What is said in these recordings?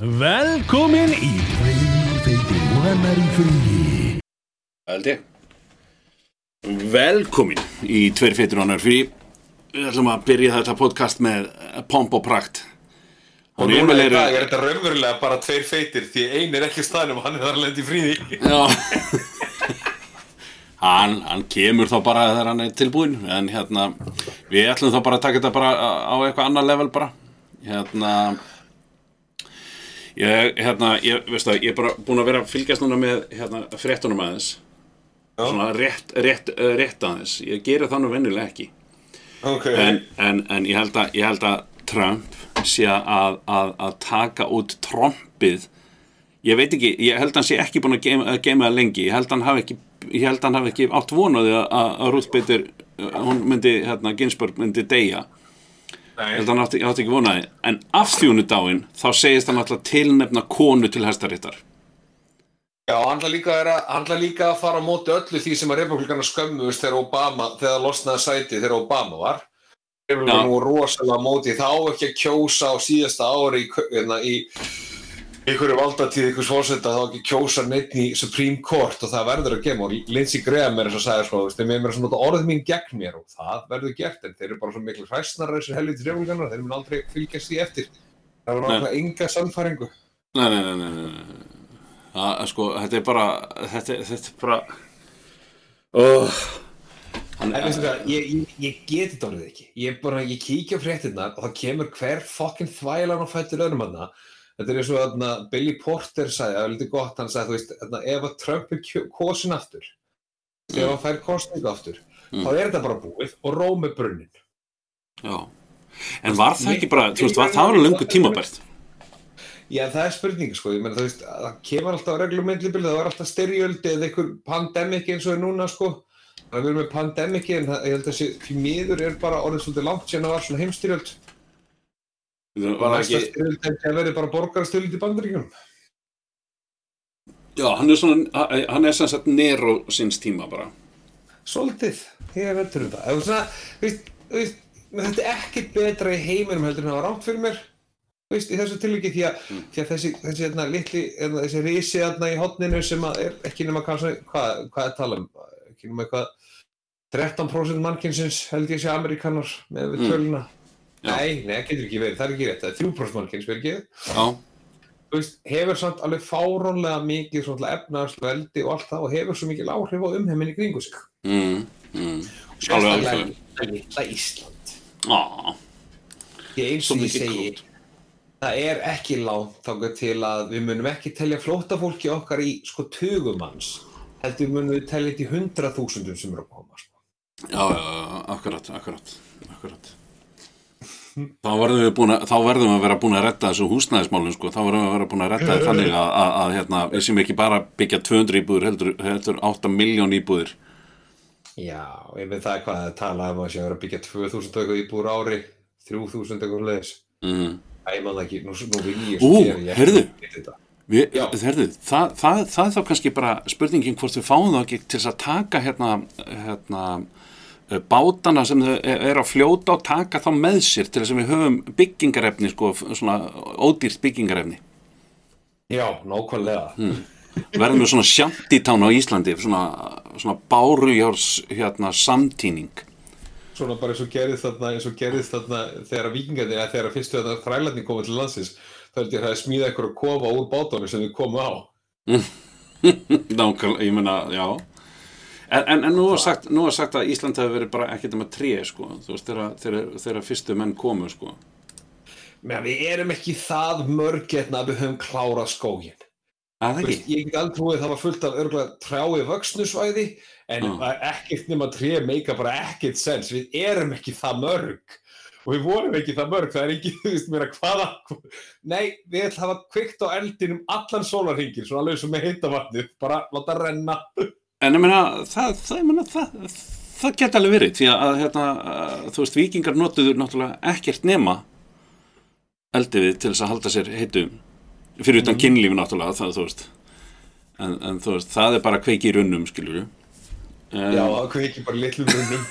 Velkomin í Tveir og annar í fríi held ég. Velkomin í Tveir feitur og annar frí. Við ætlum að byrja þetta podcast með pomp og prakt. Og Hún núna í dag er þetta raunverulega bara tveir feitir því einn er ekki staðnum og hann er þar að lendi í fríði. Já. Hann, hann kemur þá bara þegar hann er tilbúin en hérna, við ætlum þá bara að taka þetta bara á eitthvað annar level bara. Hérna ég, hérna, ég, veist það, ég er bara búin að vera að fylgjast núna með hérna, fréttunum aðeins. Svona rétt, rétt, uh, rétt aðeins. Ég geri það nú vennilega ekki. Ok. en, en, en ég, held að, ég held að Trump sé að, að, að taka út trompið. Ég veit ekki, ég held að hann sé ekki búin að geima, að geima það lengi, ég held að hann hafi ekki ég held að hann hafi ekki átt vonaði að, að Ruth Bader, hún myndi hérna, Ginsburg myndi deyja ég Nei. held að hann átti, átti ekki vonaði en af þjónudáin, þá segist hann alltaf tilnefna konu til hæstaréttar Já, hann ætla líka, líka að fara á móti öllu því sem að republikana skömmuðust þegar Obama, þegar losnaði sæti þegar Obama var. Republikana voru rosalega móti þá á ekki að kjósa á síðasta ári í, hérna, í einhverju valdatíð einhvers fórseta þá ekki að kjósa neitt í Supreme Court og það verður að gema og Lindsey Graham er þess að veist, þeim er mér að nota orð mín gegn mér og það verður gert en þeir eru bara svo miklu hræsnar þessir helviti republikanar, þeir mun aldrei fylgjast því eftir það var náttúrulega enga sannfæringu nei, nei, nei, nei, nei. Það, sko, þetta er bara þetta, þetta er bara oh, hann, En veistu hvað, ég, ég, ég geti þetta orðið ekki. Ég bara, ég kíkja fréttinnar og það kemur hver fokkin þvælan og fættur öðrum hana. Þetta er eins og þarna, Billy Porter sagði, það er lítið gott, hann sagði, þú veist, þarna, ef að Trump er kosin aftur, ef hann fær kostningu aftur, Mm. þá er þetta bara búið og róm er brunnin. Já, en var það ekki bara, þú veist, var það var löngu tímabært Já, það er spurning, sko, ég meina, þú veist, að það kemur alltaf reglumendlibil, það var alltaf styrjöldi eða einhver pandemic eins og er núna, sko. Það er verið með pandemic, en það, ég held að þessi, miður er bara orðið svolítið langt síðan það var svona heimstyrjöld. Næsta ekki, ekki að verið bara borgarastyrjöld í bandaríkjunum? já, hann er svona, hann er sem sagt Nero síns tíma bara Svolítið, ég vettur um það. Svona, veist, veist, þetta er ekkert betra í heiminum heldur en það var rámt fyrir mér. Veist, í þessu tilviki því að, því að þessi, þessi hérna, litli, hérna, þessi risi hérna í hotninu sem að er ekki nema kannski, hvað, hvað er tala um, ekki nema eitthvað 13% mannkynsins held ég sé Amerikanar með við Mm. töluna. Já. Nei, nei, það getur ekki verið, það er ekki rétt, það er 3% mannkyns, verið ekki? Já, Þú veist, hefur samt alveg fárónlega mikið svona efnaðarslu veldi og allt það og hefur svo mikið áhrif á umheiminni kringu sig. mm, mm, alveg Sérstaklega alveg í litla Ísland. Já, Því eins og ég segi, það er ekki langt þangað til að við munum ekki telja flóttafólki okkar í sko tugumanns, heldur munum við telja þetta í hundra þúsundum sem eru að koma. Sko. já, já, já, akkurat, akkurat, akkurat Þá verðum við búin að, þá verðum við að vera búin að redda þessu húsnæðismálum, sko, þá verðum við að vera búin að það þannig að, að, að hérna, við sem ekki bara byggja 200 íbúður, heldur, heldur 8 miljón íbúður. Já, ég veit það hvað að tala um að sé að vera að byggja 2000 eitthvað íbúr ári, 3000 eitthvað leðis. Mm. Æ, ég man það ekki, nú, nú vil ég gera ég heyrðu. ekki þetta. Við, herðu, það, það, það er þá kannski bara spurningin hvort við fáum það ekki til að taka hérna, hérna bátana sem þau er að fljóta og taka þá með sér til þess að við höfum byggingarefni, sko, svona ódýrt byggingarefni. Já, nákvæmlega. Hmm. Verðum við svona sjantítán á Íslandi, svona, svona bárujárs hérna, samtíning. Svona bara eins og gerðist þarna, eins og gerðist þarna þegar vikingarnir, eða þegar fyrstu þarna þrælarnir komið til landsins, þá að er smíða einhverju kofa úr bátunum sem við komum á. Nákvæmlega, ég meina, já. En, en, en nú var sagt, sagt að Ísland hefur verið bara ekkert um að tré, sko, þú veist, þegar, fyrstu menn komu, sko. Men við erum ekki það mörg hérna að við höfum klárað skógin. Það er Veist, ekki? ég get aldrei trúið að það var fullt af örgulega trjái vöxnusvæði en mm. ekkert nema tré meika bara ekkert sens. Við erum ekki það mörg og við vorum ekki það mörg. Það er ekki, þú veist mér að hvaða... Nei, við ætlum að hafa kveikt á eldinum allan sólarhingin, svona alveg sem með heita vatnið, bara láta renna. En ég meina, það, það, ég meina, það, það geta alveg verið, því að, hérna, að, þú veist, vikingar notuðu náttúrulega ekkert nema eldiði til þess að halda sér heitum, fyrir utan kynlífi náttúrulega, það, þú veist, en, en þú veist, það er bara kveiki í runnum, skilur Já, það kveiki bara litlum runnum.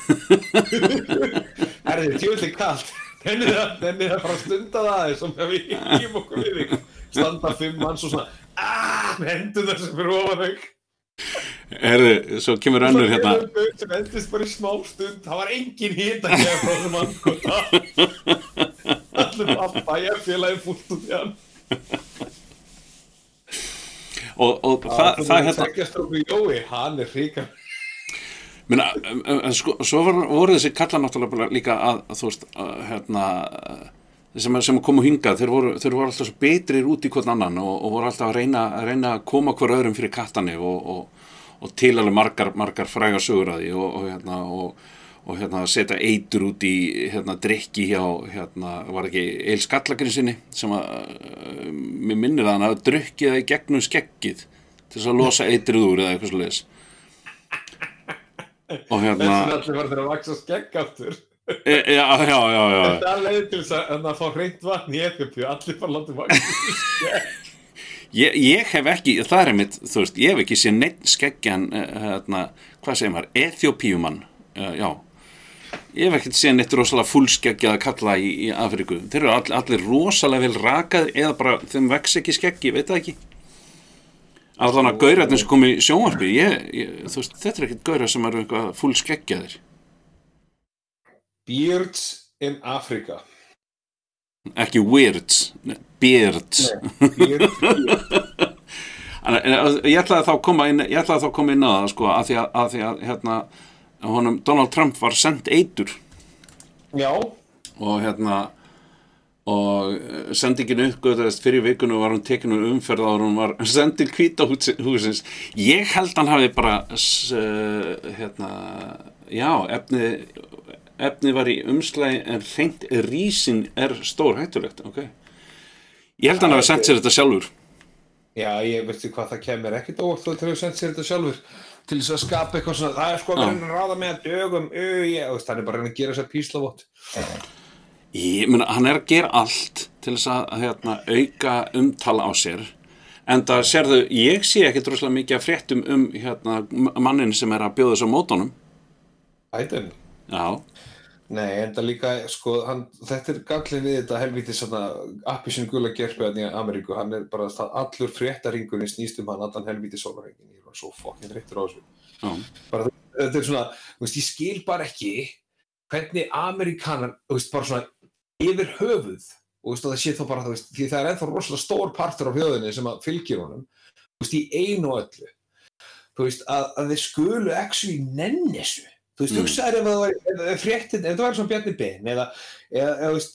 Er þið tjóðlega kallt? Nennið það, nennið það bara að stunda það aðeins og við hýjum okkur við standa fimm manns og svona aaaah, hendur þessum fyrir ofan þau Herðu, svo kemur önnur hérna. sem endist bara í smá stund. Það var engin hít að gefa frá þessum andkota allir all bæjarfélagi fúlt út í hann. Og, og það, það hérna hann er ríkar Minna, um, um, sko, svo var, voru þessi kalla náttúrulega líka að, að þú veist, að, hérna, sem, sem komu hingað, þeir voru, þeir voru alltaf betrir út í hvern annan og, og voru alltaf að reyna, að reyna að koma hver öðrum fyrir kattani og, og, og til alveg margar, margar fræga sögur að því og, hérna, og, hérna setja eitur út í hérna drikki hjá, hérna, var ekki Eil Skallagrin sinni sem að, uh, mér minnir að hann hafa drukkið það í gegnum skeggið til þess að losa eitrið úr eða eitthvað svo leiðis. Og hérna, þessi allir var þeirra að vaksa skegg aftur e, já, já, já, já. þetta er leið til þess að, að fá hreint vatn í Eþjópíu allir bara látið skegg Ég, ég hef ekki, það er einmitt, þú veist, ég hef ekki séð neitt skeggjan, uh, hérna, hvað segir maður, Eþjópíumann, uh, já. Ég hef ekkert séð neitt rosalega fullskeggjaða kalla í, í Afriku. Þeir eru all, allir rosalega vel rakaði eða bara þeim vex ekki skeggi, veit það ekki. Allan að gaurarnir sem kom í sjónvarpi, ég, ég, þú veist, þetta er ekkert gaurar sem eru eitthvað fullskeggjaðir. Beards in Africa. Ekki weirds, nei, beards. Beards, En, en, ég ætlaði þá að koma inn, ég ætlaði þá að koma inn á það, sko, að því að, að, því að hérna, honum Donald Trump var sendt eitur. Já. Og hérna og eh, sendingin uppgöðast fyrir vikunu var hún tekin um umferð og hún var sendil hvita húsins ég held hann hafi bara s- eh, hérna já, efni efni var í umslæði en reynd rísin er stór hættulegt ok? Ég held hann hafi sendt sér þetta sjálfur. Já, ég veistu hvað það kemur ekkert óvart þú til að senda sér þetta sjálfur til þess að skapa eitthvað svona, það er sko að Já. vera að ráða með að dögum, hann er bara að reyna að gera sér píslavott Ég meina, hann er að gera allt til þess að hérna, auka umtala á sér. En það sérðu, ég sé ekki droslega mikið að fréttum um hérna, mannin sem er að bjóða þessu á mótunum. Biden Já, Nei, en það líka, sko, hann, þetta er gallin við þetta helvítið svona appisinn gula gerpiðan í Ameríku, hann er bara það allur fréttaringurinn snýst um hann allan helvítið sólarhengin, ég var svo fokkin þreyttur á þessu. já, Bara þetta er svona, þú veist, ég skil bara ekki hvernig Amerikanar, þú veist, bara svona yfir höfuð, og þú veist, og það sé þá bara, þú veist, því það er ennþá rosalega stór partur af höfðinni sem að fylgir honum, þú veist, í einu og öllu, þú veist, að, að Þú veist, Mm. hugsaður ef það ef fréttin, ef það væri svona Bjarni Ben eða, eða,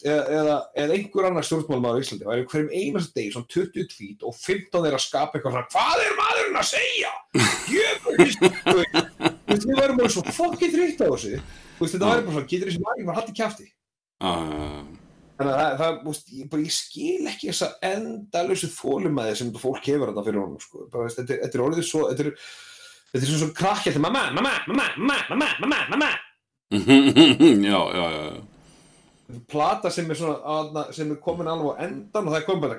eða, eða, einhver annar stjórnmálmaður í Íslandi væri hverjum einast degi svona 20 tvít og 15 þeirra að skapa eitthvað svona hvað er maðurinn að segja? Jöfnist, þú veist, við værum bara svo fokkið þreytt á þessu þú veist, þetta væri bara svona, getur þessi maður bara haldið kjafti uh, þannig að það, það þú veist, ég, bara, ég skil ekki þessa endalösu þólumæði sem fólk hefur þetta fyrir honum sko. bara, veist, þetta, er- þetta er þetta er, þetta er svona svo krakki þetta mamma, mamma, mamma, mamma, mamma, mamma, mamma. Já, já, já, já. Plata sem er svona sem er komin alveg á endan og það er komin bara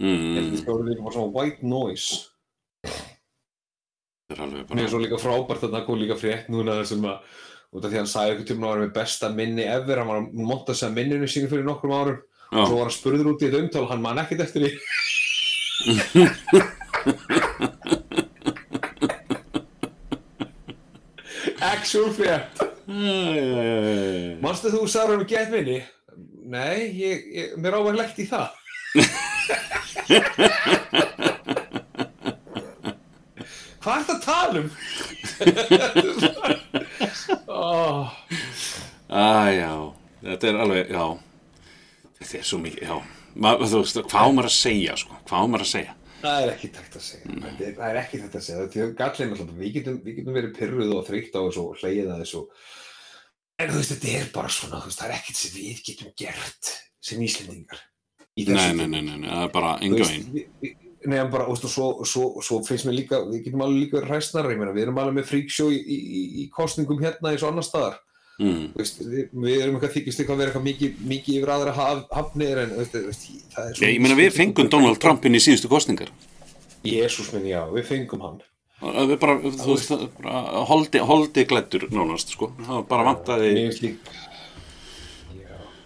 þetta er líka bara svona white noise. Það er alveg mér er bara svo líka frábært að það kom líka frétt núna sem að út af því að hann sagði einhvern tíma að hann var með besta minni ever, hann var að monta sig að minninu sínu fyrir nokkrum árum. Og svo var hann spurður út í þetta umtal, hann man ekkert eftir því actual frétt Manstu þú sagði hann gett minni? Nei, ég, ég, mér á að lekt í það. Hvað er það að tala um? oh, Æ, já, þetta er alveg, já. Þetta er svo mikið, já. Hvað á maður að segja, sko? Hvað á maður að segja það er ekki takt að segja. Þetta er, það er ekki þetta að segja. Þetta er gallin alltaf. Við getum, við getum verið pyrruð og þreytt á þessu og hlegið að þessu. En þú veist, þetta er bara svona, þú veist, það er ekkert sem við getum gert sem Íslendingar. í þessu Nei, nei, nei, nei, nei, það er bara Þú enga við- Nei, en bara, veist, og svo, svo, svo finnst mér líka, við getum alveg líka hræsnar, ég meina, við erum alveg með fríksjó í, í, í- í kostningum hérna eins og annar staðar. Mm. Þú Veist, við, við erum eitthvað þykist eitthvað að vera eitthvað mikið, mikið yfir aðra haf, hafnir en veist, veist, það er svo... Ég meina, við fengum Donald Trump inn í síðustu kostningar Jésús minn, já, við fengum hann. Við bara, þú veist, bara holdi, holdi glættur nánast, sko. Það var bara vantaði, líka...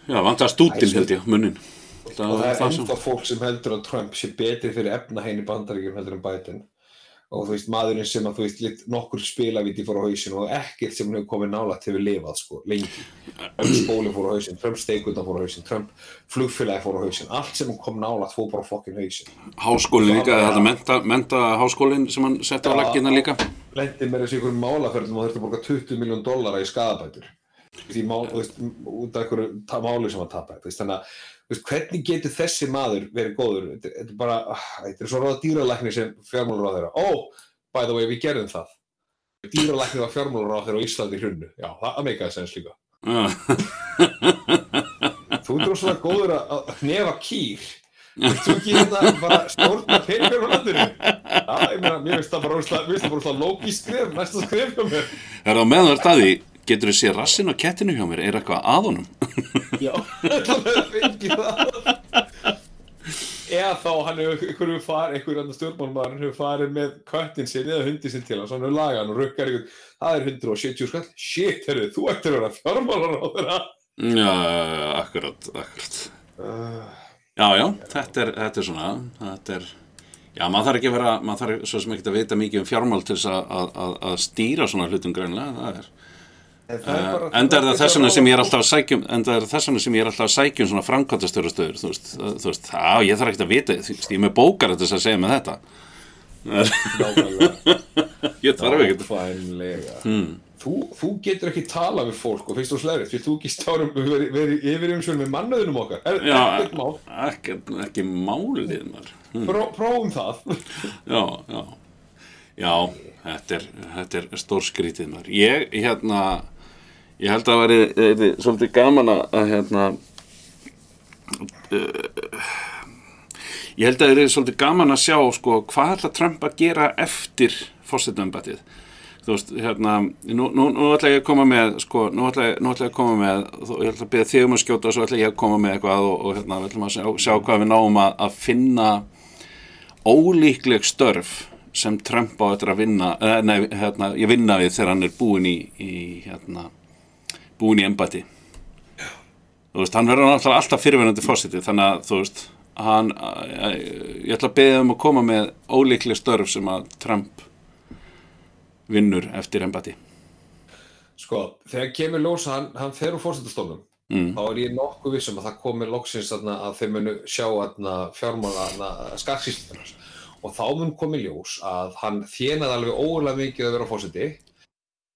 já, vantaði stútin, held ég, munnin. Og það er það sem ennþá fólk sem heldur að Trump sé betri fyrir efnahein í bandaríkjum heldur en Biden og þú veist, maðurinn sem að þú veist, lit, nokkur spilaviti fór á hausin og ekkert sem hefur komið nálægt hefur lifað sko, lengi. Skóli fór á hausin, Trump steikunda fór á hausin Trump flugfélagi fór á hausin allt sem kom nálægt fór bara fokkin hausin háskólinn líka, þetta menta, menta háskólinn sem hann setti á laggina líka. lendi með þessi ykkur málaferðum og þurfti að borga 20 miljón dollara í skadabætur í mál, þú veist, út af einhverju máli sem hann veist, þannig að veist, hvernig getur þessi maður verið góður? Þetta þetta er bara, ah, þetta er svo ráða dýralækni sem fjármálur á þeirra oh, by the way, við gerðum það. Dýralækni var fjármálur á þeirra á Íslandi hrunnu já, það meikaði sens líka. Þú er svona góður að hnefa kýr. Þú ekki hérna bara stjórna peningur á landinu? Já, ég meina, mér finnst það bara það bara ósla lóki skref, næsta skref mér. er það meðan það er staði getur þú sé rassin á kettinu hjá mér? Er eitthvað að honum? Já, það er fengið það. Eða þá hann hefur hefur farið, ykkur annar stjórnmálmaður hefur farið með köttin sinn eða hundin sinn til hans, hann hefur lagað hann og rukkar ykkur, það er 170 skall, shit, herru, þú ættir að vera fjármálar á þeirra. já, akkurat, akkurat. Já, já, þetta er, þetta er svona þetta er Já, maður þarf ekki að vera, maður þarf svo sem ekki að vita mikið um fjármál til þess að, að, að, að stýra svona hlutum greinlega, það er En það er bara- Uh, enda er það þess vegna sem ég er alltaf að sækjum enda er það þess vegna sem ég er alltaf að sækjum svona framkvæmtastöðustöður þú veist, það- þú veist, já, ég þarf ekki að vita þú veist, ég er með bókar til þess að segja með þetta ég þarf ekki Nákvæmlega. Þú, þú getur ekki tala við fólk og fyrst og slegri, því þú ekki stárum verið veri yfir umsvöld með mannöðunum okkar. Er, já, ekkert mál, ekki, ekki málið maður hm. Pró, prófum það. já, já já, þetta er, þetta er stór skrítið maður ég, hérna ég held að veri, veri svolítið gaman að hérna uh, ég held að það er svolítið gaman að sjá sko, hvað ætla Trump að gera eftir fórsetumbatið þú veist, hérna, nú, nú, nú ætla ég að koma með, sko, nú ætla ég, nú ætla ég að koma með, þú, ég ætla að byrja þig um að skjóta og svo ætla ég að koma með eitthvað og, og hérna, við ætlum að sjá, sjá hvað við náum að, að finna ólíkleg störf sem Trump á þetta að vinna, eh, nei, hérna, ég vinna við þegar hann er búin í, í hérna, búin í embati. Þú veist, hann verður náttúrulega alltaf fyrirverandi fósiti, þannig að, þú veist, hann, ég ætla að beða um að koma með ólíkleg störf sem að Trump vinnur eftir embati. Sko, þegar kemur ljós að hann, hann fer úr fórsetastofnum, Mm. þá er ég nokkuð vissum að það komi loksins þarna, að þeir munu sjá fjármála skaksýslunar og þá mun komi ljós að hann þjenaði alveg ógulega mikið að vera fórseti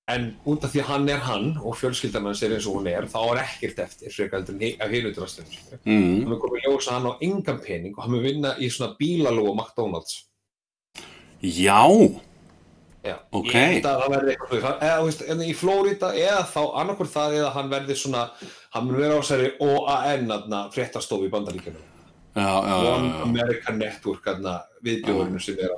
en út af því að hann er hann og fjölskyldan hans er eins og hún er þá er ekkert eftir frekar af hinuturastunum Mm. hann mun komi ljós að hann á engan pening og hann mun vinna í svona bílalú og McDonalds. Já, Já, Ok. verði en í Flórida eða þá annarkur það eða hann verði svona hann vera á þessari OAN aðna, fréttastofu í bandaríkjunum One American Network aðna, viðbjóðurinn sem er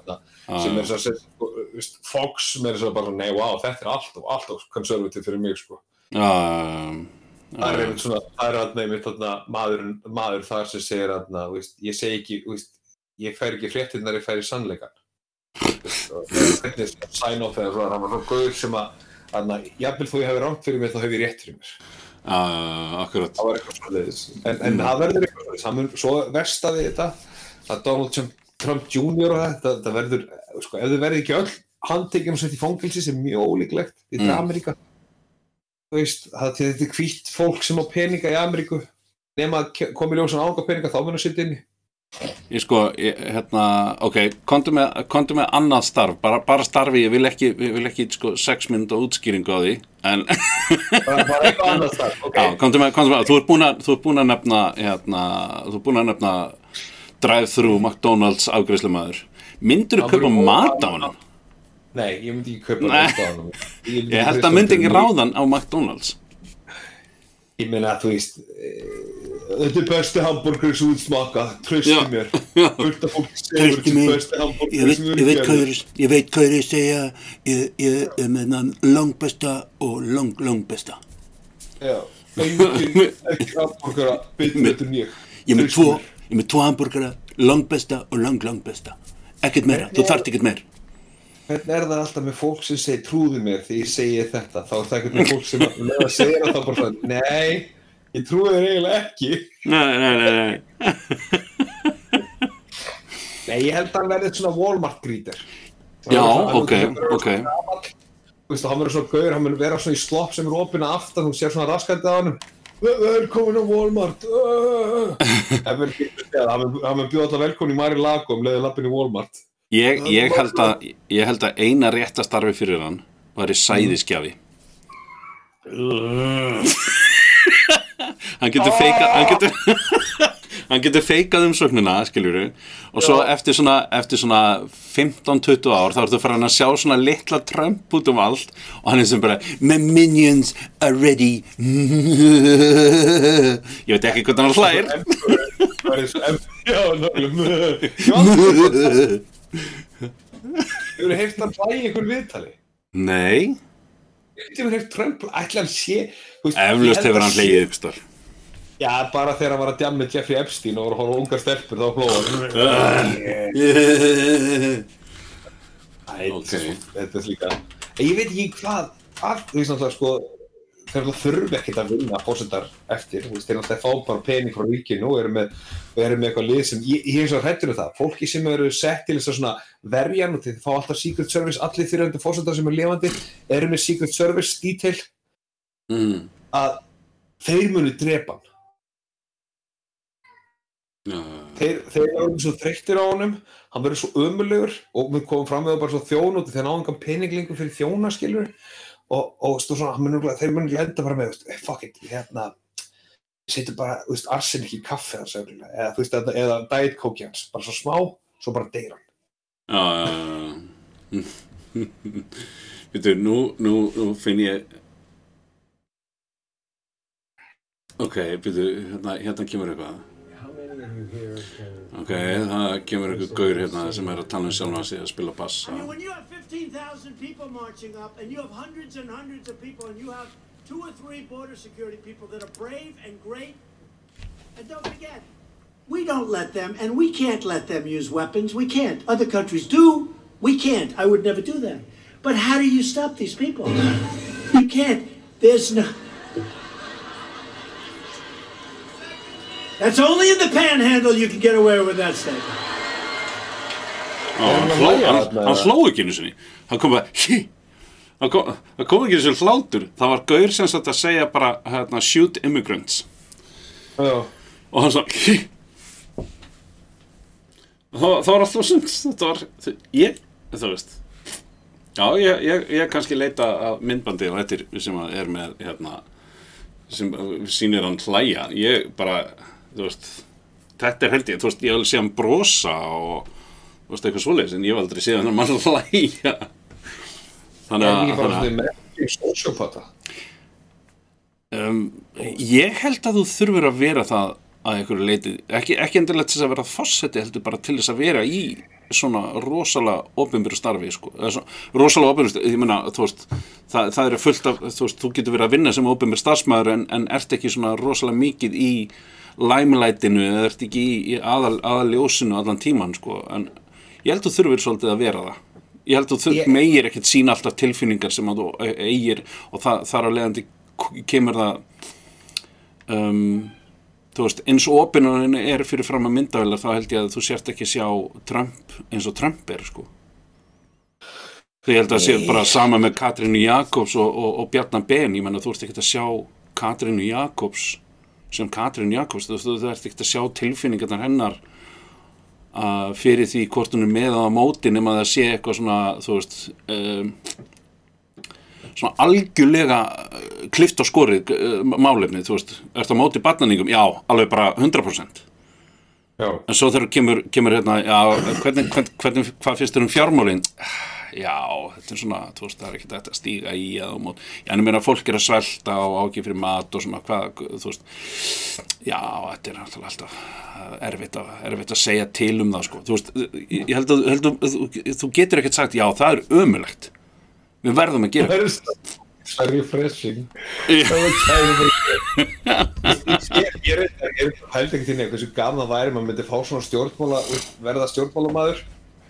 sem er svo að segja Fox sem er svo bara nei, wow, þetta er allt og allt og konservativ fyrir mig sko. það er einmitt svona, það er aðna einmitt maður, maður þar sem segir þú ég segi ekki, þú ég fær ekki fréttinnar, ég fær í sannleikan og hvernig sæn á þegar hann var svo gauð sem að þó ég hefði rámt fyrir mér þá hef ég rétt fyrir mér já, akkurat. það var eitthvað svoleiðis en, en það verður eitthvað það mun svo verstaði þetta að Donald Trump, Jr. og þetta, þetta verður, sko, ef þið verður ekki öll handtekinn og sett í fangilsi sem er mjög ólíklegt er Mm. Ameríka þú veist, það, því þetta er hvítt fólk sem á peninga í Ameríku nema að ke- komi ljósan ánga peninga þá mun að setja inni Ég sko, ég, hérna, ok, komdu með, komdu með annað starf, bara, bara starfi, ég vil ekki, ég vil ekki, sko, sex minúta útskýringu á því, en, bara, bara eitthvað annað þar, ok já, komdu með, komdu með, þú ert búin að, þú ert búin að nefna, hérna, þú ert búin að nefna drive-thru McDonalds afgreiðslumæður. Myndur þú kaupa mat á hann? nei, ég myndi ekki kaupa þetta á hann Ég held að myndi ekki ráðan á McDonalds. Ég meina þú veist eh, þetta er besti hambúrgur sem út smaka trösti Já. mér. Af fólk segur þetta er besti Ég hambúrgur sem ég, hvað þeir, ég veit hvað þeir segja. Ég, ég er með þann langbesta og lang, langbesta Já, enginn ekki hambúrgara betur betur en ég. Ég er með tvo, ég hambúrgara langbesta og lang, langbesta ekkert meira, þú þarft ekkert meir Hvernig er það alltaf með fólk sem segir trúðu mér því ég segi þetta þá er það ekkert með fólk sem með að segja það þá bara svona nei, Ég trúi þér eiginlega ekki. Nei, nei, nei, nei. Nei, ég held að hann verði svona Walmart grítir. Já, ok, ok. Þú veist, hann verður svona gaur, hann verður vera svona í slopp sem er opinn að aftan, þú sér svona raskandi á hann. Velkomin á Walmart. Það verður bjóða alltaf velkomin í Mari Lago um leiði lappin í Walmart. Ég, ég, held að, ég held að eina réttastarfi fyrir hann væri sæðiskjafi. hann getur feikað hann getur, hann getur feikað umsóknina skiljuru og svo eftir svona, eftir svona 15-20 ár þá ertu fara að sjá svona litla trömp út um allt og hann er sem bara my minions are ready. Ég veit ekki hvernig hann em- Já, nákvæmlega. Hefur þið heyrt hann hlægi ykkur viðtali? nei, Hefur þið heyrt Trump, ætla hann sé eflaust hefur hann ykkur starf Já, bara þegar hann var að djamma Jeffrey Epstein og horfa á ungar stelpur þá hlóða Æ, Ok. þetta er líka En Ég veit ekki hvað, hvað þú veist náttúrulega sko þeir þurfi ekkert að vinna fórsetar eftir, þú veist, þeir náttúrulega fá bara pening frá ríkinu og eru með, eru með eitthvað lið sem, ég, ég er og hrættur um það, fólki sem eru sett til þess að svona verjan og þeir fá alltaf Secret Service, allir fyrirhundu fórsetar sem eru lifandi, eru með Secret Service detail. Mm. að þeir munu drepa hann. Já, þeir, þeir eru svo þreyttir á honum hann verður svo ömulegur og við komum fram með það bara svo þjón út þegar náðum hann peninglingum fyrir þjóna skilur og, og stú svona, munur, þeir munur lenda bara með, veist, "Eh, fuck it, hérna setjum bara, þú veist, arsenik í kaffi hans örugglega, eða, þú veist, eða, eða diet coke hans, bara svo smá, svo bara deyr hann. Já, já, já. Veitu, nú, nú, nú finn ég Ok, veitu, hérna, hérna kemur eitthvað. Ok, það kemur eitthvað gaur hérna sem er að tala um sjálfna sig að spila bass I mean, when you have 15,000 people marching up and you have hundreds and hundreds of people and you have two or three border security people that are brave and great, and don't forget, we don't let them and we can't let them use weapons. We can't. Other countries do. We can't. I would never do that. But how do you stop these people? You can't. There's no. That's only in the panhandle you can get away with that statement. Hann, hló, ekki einu sinni. Hann kom bara hí hann kom, kom ekki einu sinni hlátur. Það var gaur sem sagt að segja bara hérna, shoot immigrants. Já, og hann svo hí það, það var alltaf sund þetta var, ég, þú veist. Já, ég, ég, ég kannski leita að myndbandi og eftir sem er með hérna sem sýnir hann hlæja. Ég bara, veist þetta er held ég, þú veist, ég vil sé hann brosa og, veist, eitthvað svoleiðis? En ég hef aldrei séð hann mann hlæja. Þannig að, ekki þannig að svona með sociopata um, ég held að þú þurfur að vera það að einhverju leiti, ekki, ekki endilega til þess að vera fósetti heldur bara til þess að vera í svona rosalega opinbyrju starfi sko, svona, rosalega opinbyrju starfi ég meina, þú veist, það, það er fullt af þú veist, þú getur verið að vinna sem opinbyrju starfsmæður en, en ert ekki svona rosalega mikið í læmlætinu eða ert ekki í, í aðal, aðaljósinu allan tíman sko, en ég held að þú þurfur svolítið að vera það. Ég held að þú yeah. meigir ekkert sína alltaf tilfinningar sem að þú e- eigir og það, þar á leiðandi kemur það um, þú veist, eins og opinunin er fyrir fram að myndavelar þá held ég að þú sért ekki sjá Trump eins og Trump er sko. Ég held að sé bara sama með Katrínu Jakobs og, og, og Bjarnar Ben. Ég menna þú ert ekki að sjá Katrínu Jakobs sem Katrínu Jakobs. Þú, þú, þú ert ekki að sjá tilfinningarnar hennar fyrir því hvort hún er með á móti nema það sé eitthvað svona þú veist um, svona algjörlega uh, klift á skorið uh, málefni, þú veist, ertu á móti barnaningum? Já, alveg bara 100% Já, en svo þegar kemur, kemur hérna já, hvernig, hvernig, hvernig, hvað finnst þér um fjármálin? Já, þetta er svona þú veist, það er ekki þetta að stíga í eða á mót. Já, en ég meina, fólk er að svelta og ágif fyrir mat og svona, hvað, þú veist já, þetta er náttúrulega alltaf uh, erfitt að, erfitt að segja til um það, sko, þú veist, ég held að, held að þú, getur ekkert sagt, já, það er ömulegt við verðum að gera það er refreshing. Það var kæði bara Ég held ekki til nefn hversu gaman það væri maður myndi fá svona stjórnmála verða stjórnmálamaður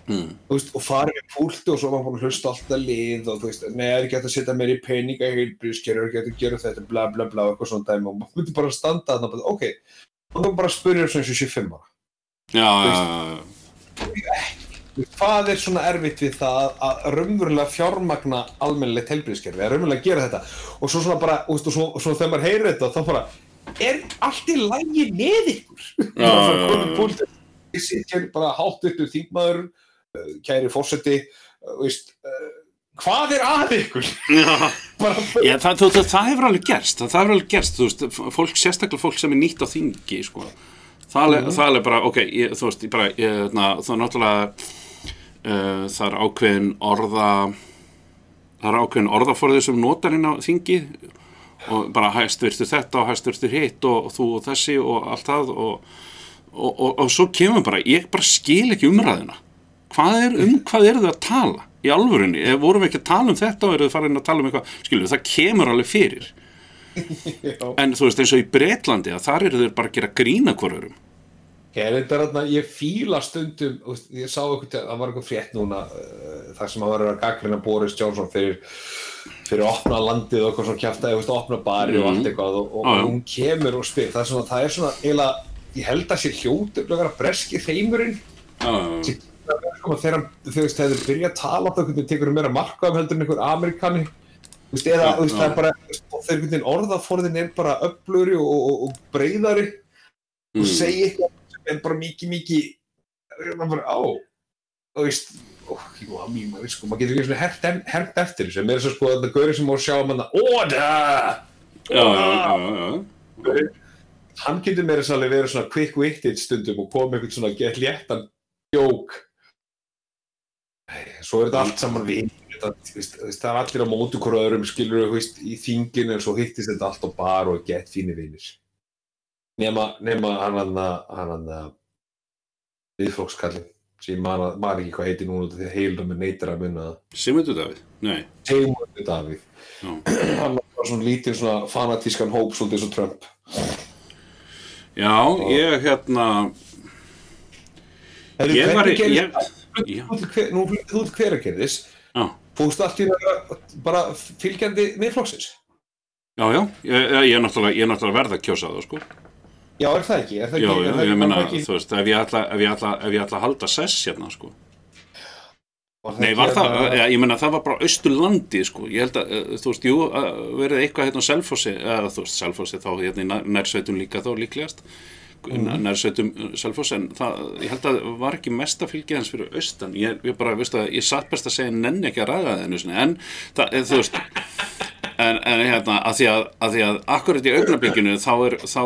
Mm. veist, og farið við púlti og svo var hann að hlusta alltaf lið og þú veist, er ekki hægt að setja meir í peninga í heilbríðskerfi, er ekki hægt að gera þetta bla bla bla og eitthvað svona dæmi. Og maður myndi bara standa þarna og bara, ok, og þú bara spyrir svona eins og 75 ára. Já, já, já, hvað er svona erfitt við það að raunverulega fjármagna almennilegt heilbríðskerfi, að raunverulega gera þetta? Og svo svona bara, og svo, svo þegar maður heyrir þetta þá bara, er allt í lægi með ykkur? Já, já, já, ég sit hér bara hátt upp úr þingmaður, kæri fórseti, uh, veist, uh, hvað er að ykkur? Já. það, það, það, það hefur alveg gerst, það, hefur alveg gerst, veist, fólk, sérstaklega fólk sem er nýtt á þingi, sko, það er, það er bara, ok, ég, þú veist, bara, ég, na, það er náttúrulega, uh, það er ákveðin orða, það er ákveðin orðaforðið sem notar inn á þingi og bara hæst virtu þetta og hæst virtu hitt og, og þú og þessi og allt það og, og, og, og svo kemur bara, ég bara skil ekki umræðina. Hvað er, um hvað eru þau að tala í alvörunni? Ef vorum við ekki að tala um þetta og eru þau farin að tala um eitthvað, skilju, það kemur alveg fyrir. En þú veist, eins og í Bretlandi, að þar eru þau bara að gera grína hvorurum. Ég, er fíla stundum, ég sá eitthvað, það var eitthvað frétt núna, uh, þar sem að vera að gaggrina Boris Johnson fyrir, fyrir að opna landið og eitthvað svona þú veist, opna bari og allt eitthvað og, og, og hún kemur og spyr, það er svona, það er svona, eiginlega, ég held að sé hljótu að vera breski þeimurinn, Já, sko, þegar þú veist, þegar þið byrja að tala á hvernig tekur meira marka um heldur en einhver Amerikani, veist, eða, þú veist, er bara, og einhvern veginn orðaforðin er bara öfluri og, og, og breyðari, og Mm. segja eitthvað sem er bara mikið, mikið á þú veist, að sko, maður getur ekki svona hert, hert eftir þessu. Mér er svo sko að það gauri sem má sjá manna já, já. hann getur meira svo alveg verið svona quick-witted stundum og koma eitthvað svona gett léttan jók svo er þetta allt saman við það er allir á mótu hverju öðrum skilur veist, í þinginu en svo hittist þetta allt á bar og gett fínir vinir nema, nema hann hann hann hann viðflokskallin sem man ekki hvað heiti núna að heilum er neytir að munna það Simundu Davíð? Nei. Sigmundur Davíð Já. hann var svona lítið svona fanatískan hóp svolítið og Trump Já, ég hérna, ég var, ég, nú fluttir þú til hveragerðis já, fóðst allt í það bara fylgjandi miðflokksins já, já, ég, ég er náttúrulega, ég er náttúrulega verð að kjósa það, sko. já, er það ekki? Er það Já, ekki, ég meina, þú veist, ef ég ætla, ef ég ætla, ef ég ætla að halda sess hérna, sko. var Nei, var það, hérna- já, ég meina, það var bara austurlandi, sko. Ég held að, eh, þú veist, jú, að verið eitthvað hérna á Selfossi, eða þú veist, Selfossi þá hérna í nær- nærsveitum líka þá líklegast, Mhm. nærsveitum Selfossi, en það, ég held að var ekki mesta fylgið hans fyrir austan. Ég, ég bara, veistu að, ég satt best að segja nenni ekki að ræða það sinni, en það, eh, þú veist, En, en hérna, að því að, að því að akkurat í augnablikinu þá er, þá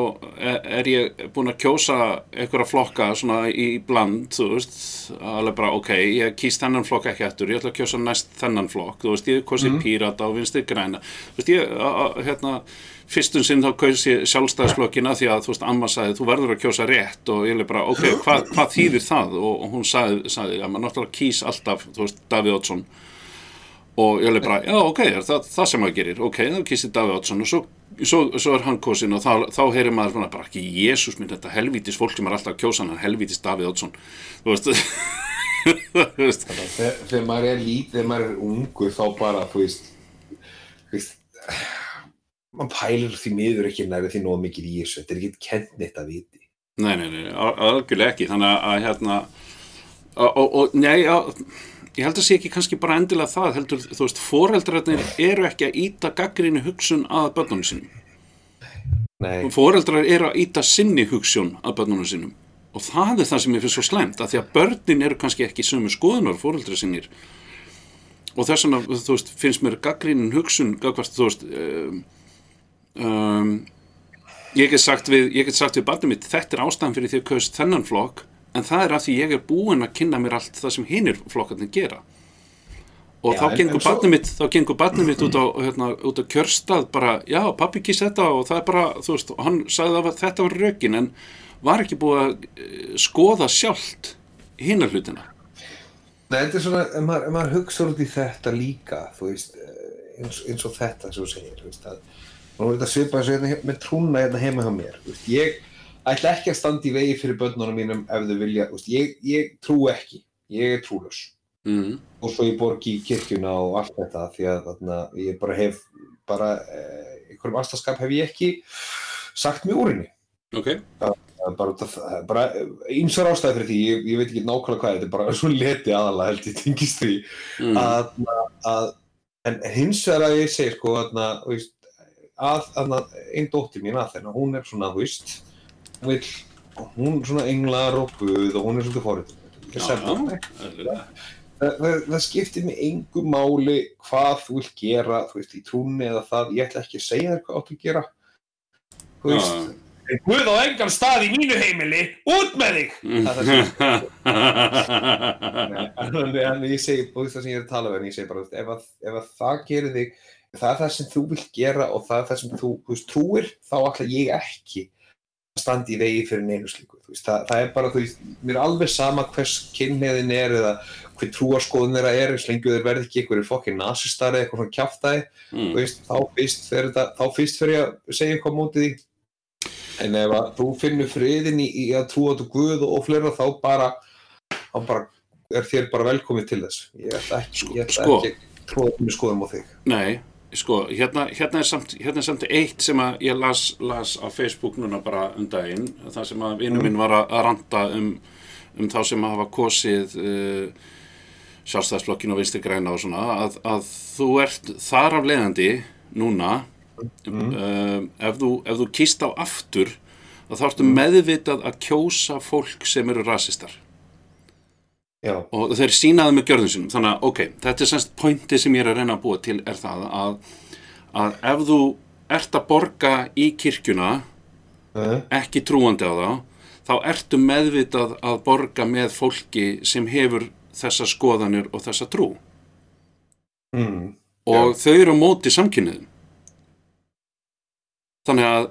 er, ég búinn að kjósa einhverja flokka svona í bland, þú veist, alveg bara, ok, ég kýst þennan flokk ekki eftir, ég ætla að kjósa næst þennan flokk, þú veist, ég kosi mm. pírata og vinstri græna, þú veist, ég, a, a, hérna, fyrstum sinn þá kausi sjálfstæðisflokkina því að, þú veist, amma sagði, þú verður að kjósa rétt. Og ég er bara, ok, hvað, hvað þýðir það? Og, og hún sagði, sagði, að maður náttúrulega kýs alltaf, þú veist, Davíð Oddsson. Og ég leið bara, já ok, það það sem maður gerir, ok, þá kýstir Davíð Oddsson og svo, svo, svo er hann kosin og þá, þá heyrir maður svona bara ekki, Jésús minn, þetta helvítis fólk sem er alltaf að kjósa hann, helvítis Davíð Oddsson. Þú veist þegar, maður er lítið, þegar maður er ungur þá bara, þú veist þú veist maður pælir því miður ekki næri því nóg mikið í þessu, þetta er ekki kent neitt að viti. Nei, nei, nei, al- algjörlega ekki. Þannig að, að hérna og, og, nei, já, ég held að sé ekki kannski bara endilega það, heldur, þú veist foreldrarnir eru ekki að íta gaggrinni hugsun að börnunum sínum. Nei, Fóreldrar eru að íta sinni hugssjón að börnunum sínum. Og það er það sem ég finnst svo slæmt að því að börnin eru kannski ekki sömu skoðunar fóreldrar sínir. Og þess vegna þú veist, finnst mér gaggrínin hugsun gagvart, þú veist um, um, ég get sagt við ég get sagt við barnið mitt, þetta er ástæðan fyrir því að kaust þennan flokk en það er af því ég er búinn að kynna mér allt það sem hinir flokkarnir gera. Og Já, þá en- gengur barnið mitt þá gengur barnið mitt út á, hérna, út á kjörstað bara, já, pappi kýs þetta og það er bara, þú veist, hann sagði að þetta var rökin en var ekki búið að eh, skoða sjálft hinnar hlutina? Nei, þetta er svona, ef maður, maður hugsa út í þetta líka, þú veist, eh, eins, eins og þetta sem þú segir, þú veist, að maður veit að svipa þessu hérna, með trúna hérna heima hjá mér, veist, ég ætla ekki að standa í vegi fyrir börnunum mínum ef þau vilja, veist, ég, ég trú ekki. Ég er trúlaus. Mm. og svo ég borgi í kirkjuna og allt þetta því að þarna, ég bara hef bara, eh, einhverjum aðstafskap hef ég ekki sagt mig úr henni. Ok, Það er bara, einsar ástæði fyrir því, ég, ég veit ekki nákvæmlega hvað þetta er bara svo leti aðalega held ég tengist því. Mm. að, að en hins vegar að ég segi sko að, þú veist, að, að einn dóttir mín að þeirna, hún er svona, þú veist hún vill, hún er svona englar og guð og hún er svona eðlilega. það, það, það skiptir mig engu máli hvað þú vill gera, þú veist, í trúnni eða það, ég ætla ekki að segja þér hvað að gera. Þú veist Já. Guð á engan stað í mínu heimili, út með þig! Nei, en, en ég segi, og það sem ég er að tala um, en ég segi bara, þú veist, ef, að, ef að það gerir þig, það er það sem þú vilt gera og það er það sem þú, þú veist, trúir, þá ætla ég ekki að standa í vegi fyrir neinu slíku, veist, það, það er bara, þú veist, mér er alveg sama hvers kynniðin er eða hver trúarskoðun þeirra er, og þeir verði ekki einhverjir fokkin nasistari eða eitthvað svona kjaftaði, mm. þú veist, þá fyrst fer þetta, þá fyrst fer ég að segja eitthvað móti því, en ef að þú finnur friðin í, í að trúa til Guð og, fleira, þá bara, þá bara er þér bara velkomið til þess. Ég ætla ekki, Sko- ég ætla sko. ekki að trúa til mig skoðum á þig. Nei, sko, hérna, hérna, er samt, hérna er samt eitt sem að ég las, las á Facebook núna bara um daginn, það sem að vinnu minn var að, að ranta um, um þá sem hafa kosið uh, sjálfstæðsflokkin og vinstri græna og svona, að, að þú ert þar af leiðandi núna, uh, ef, þú, ef þú kýst á aftur, þá þarftu meðvitað að kjósa fólk sem eru rasistar Já, og þeir sínaði með gjörðum sínum. Þannig að ok, þetta er semst pointi sem ég er að reyna að búa til er það að, að ef þú ert að borga í kirkjuna uh, ekki trúandi á þá þá ertu meðvitað að borga með fólki sem hefur þessa skoðanir og þessa trú. Mm, og þau eru á móti samkynniðum þannig að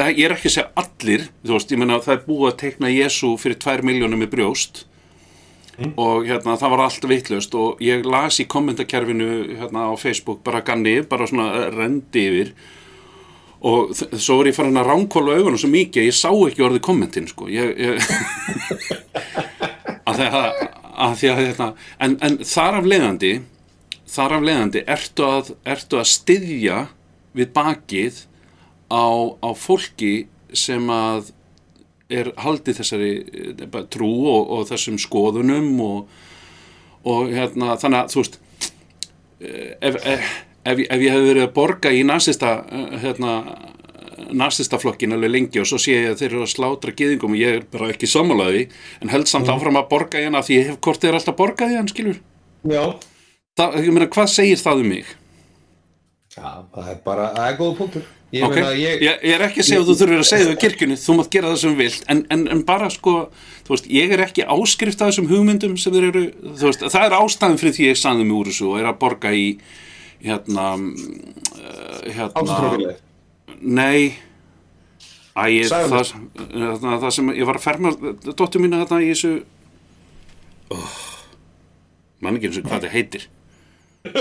eh, ég er ekki að segja allir þú veist, ég meina það er búið að teikna Jésu fyrir 2 miljónum í brjóst og hérna það var allt vitlaust og ég las í kommentakerfinu hérna á Facebook bara ganni, bara svona eh, rendi yfir. Og svo var ég farin að ránkóla augunum svo mikið ég sá ekki orðið kommentin sko. Ég, ég að því að, að, að hérna, en, en þar af leiðandi þar af leiðandi ertu að, ertu að styðja við bakið á, á fólki sem að er haldið þessari eh, trú og, og þessum skoðunum og, og hérna þannig að þú veist eh, ef, ef, ef, ég- ef ég hef verið að borga í nasista eh, hérna nasistaflokkin alveg lengi og svo sé ég að þeir eru að slátra gyðingum og ég er bara ekki sammálaði en held samt áfram að borga hana því ég hef hvort þeir alltaf borgað í hann skilur? Já, ég meina hvað segir það um mig já, það er bara, það er góða punktur. Ég Ok, meina, ég, ég, ég er ekki að segja að þú þurfur að segja það í kirkjunni, þú mátt gera það sem vilt en, en, en bara sko, þú veist, ég er ekki áskrift af þessum hugmyndum sem þeir eru þú veist, það er ástæðan fyrir því ég sanði mig úr þessu og er að borga í hérna uh, hérna, ástæðtrúfileg. nei Æ, það, það, það sem ég var að ferma dóttur mína þarna í þessu oh, mann ekki eins og hvað þetta heitir Er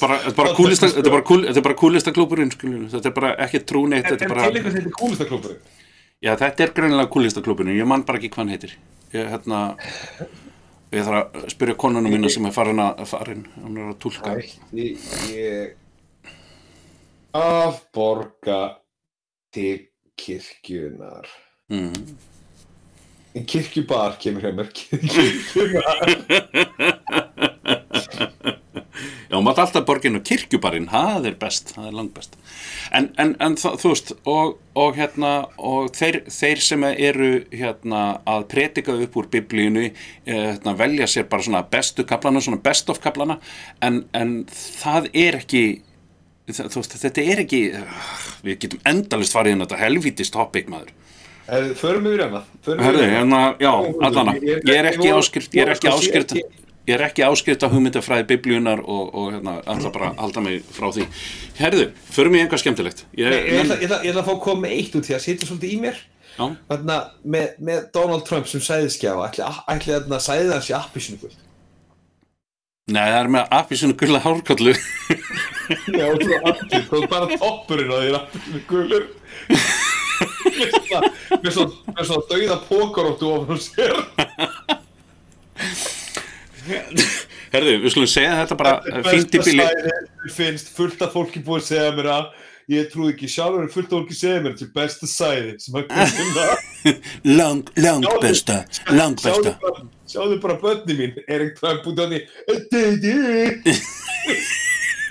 bara, þetta er bara kúlista, þetta er bara, kúl, þetta er bara kúlista klúburinn skilur, þetta er bara ekki trúneitt þetta er bara, kúlista klúburinn? já þetta er greinilega kúlista klúburinn ég man bara ekki hvað hann heitir ég, hérna, ég þarf að spyrja konunum mína sem er farin að farin, hann er að ég að borga til kirkjunar. mm. Kirkjubar kemur hjá mér. Já, maður alltaf borgin og kirkjubarinn, það er best, það er langt best. En, en, en það, þú veist, og, og hérna, og þeir, þeir sem eru hérna að predika upp úr biblíunu, eh, hérna, velja sér bara svona bestu kaplana, svona best of kaplana, en, en það er ekki, það, veist, þetta er ekki, við getum endalist farið inn á þetta helvítist topic maður. Förum við við hérna, já, allana, ég er ekki áskrift, ég er ekki áskrift, ég er ekki áskrift af hugmyndafræði biblíunar og, og hérna, alltaf bara að halda mig frá því. Herðu, förum ég einhvað skemmtilegt. Ég, Nei, Ég ætla, ég, ætla, ég ætla að fá að koma með eitt út því að sitja svolítið í mér. Já, Þarna, með, með Donald Trump sem sæðiskjafa, ætli þarna sæði hans í appisinu kvöld. nei, það er með appisinu gulla hárkollu. Já, og svo allir, það er bara toppurinn á því appisinu gulur. Með svona, dauða pókaróttu á sér. Herðu, við skulum segja þetta bara fínt í bíli finnst fullt af fólki búið að segja mér að. Ég trúi ekki sjálfur en fullt af fólki segja mér til besta sæði sem að finna Lang, lang besta, lang besta. sjáðu bara börni mín Erik Trump út af því.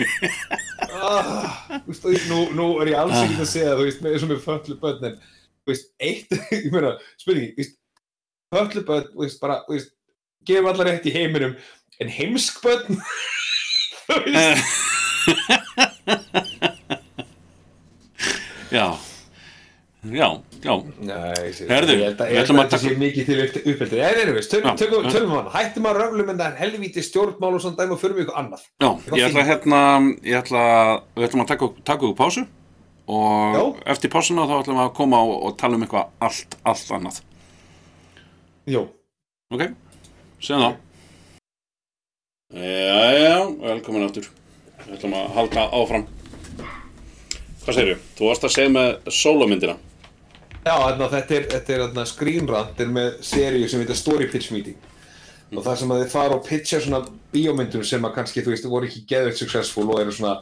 Ah, þú veist, og nú, nú er ég alls ekki að segja þú veist, með þessum með föllu börn en þú veist, eitt, ég meina, spurning þú veist, föllu börn, þú veist, bara þú veist, gefum allar rétt í heiminum en heimsk börn? Þú veist, Já. Já, já. Sé- Herðu, að, við ætlum að að taka- mikið til uppeldi. En Já, tökum, já. tölum hann, hættum að röflum en það er helvíti stjórnmál og svona dæmi og förum ykkur annað. Já, ég ætla fínt. hérna ég ætla, við ætlum að taka, úr pásu og Já. eftir pásuna þá ætlum við að koma og, og tala um eitthvað allt, allt annað. Jó, Ok, séðan þá Jæja, velkomin aftur. Við ætlum að halda áfram. Hvað segirðu? Þú varst að segja með sólómyndina já þarna, þetta er, þetta er þarna, Screen Rant er með seríu sem heitir Story Pitch Meeting. Og það sem að þið fara og pitcha svona bíómyndum sem að kannski, þú veist, voru ekki geðveikt successful og eru svona,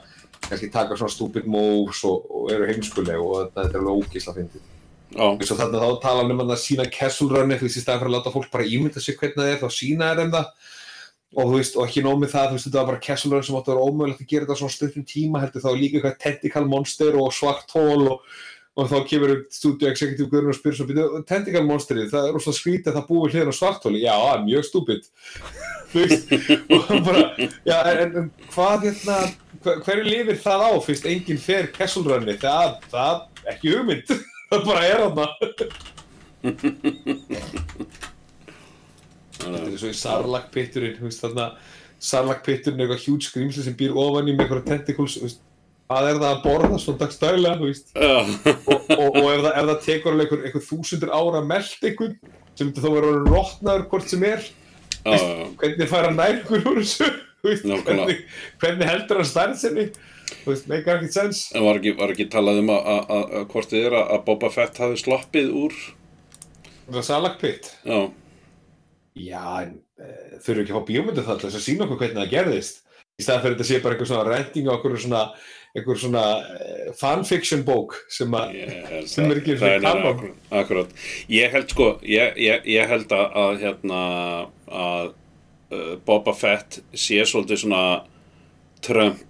kannski taka svona stupid moves og, og eru heimskuleg og þetta, þetta er alveg ógísla fyndið Þú veist, og þannig að þá tala um að sína Runni, þú veist, í staðan fyrir að láta fólk bara ímynda sig hvernig það er, þá sína þær þeim það. Og þú veist, og ekki nóg með það, þú veist, þetta var bara Run sem átti að vera ómögulegt að gera þetta svona stundum tíma, heldur þá líka eitthvað tentacle monster og svart hól og, og þá kemur studio executive Guðrun og spyrir svo, "Bíddu, tentacle monsterið, það er rosa skrítið að það búið hliðin á svart hóli, já, er mjög stúpid. Þú veist, og bara já, en, en hvað hérna hver, hverju lifir það á, fyrst enginn fer Runni, það, það, ekki hugmynd það bara er hann Þetta er svo í þarna Sarlacc-pitturinn er eitthvað huge skrýmsli sem býr ofan í með eitthvað veist. Hvað er það að borða svona Já. og, og, og ef, það, ef það tekur einhver þúsundur ára að melt einhvern sem þá vera orðinn rotnaður hvort sem er? Já. hvernig fær hann nær hvernig, hvernig heldur hann stærð sinni þú veist, make ekkert sens En var ekki, var ekki talað um að, hvort þið er að, Boba Fett hafi sloppið úr? Það er Sarlacc-pitt Já, Já, en uh, þurfum ekki að fá bíómyndu það til þess að sína okkur hvernig það gerðist. Í staðan fyrir þetta sé bara einhver svona renting á okkur svona, einhver svona uh, fanfiction bók sem að Sem er ekki kanon. akkurat, akkurat. Ég held sko, ég, ég, ég held að, að hérna að uh, Boba Fett sé svolítið svona Trump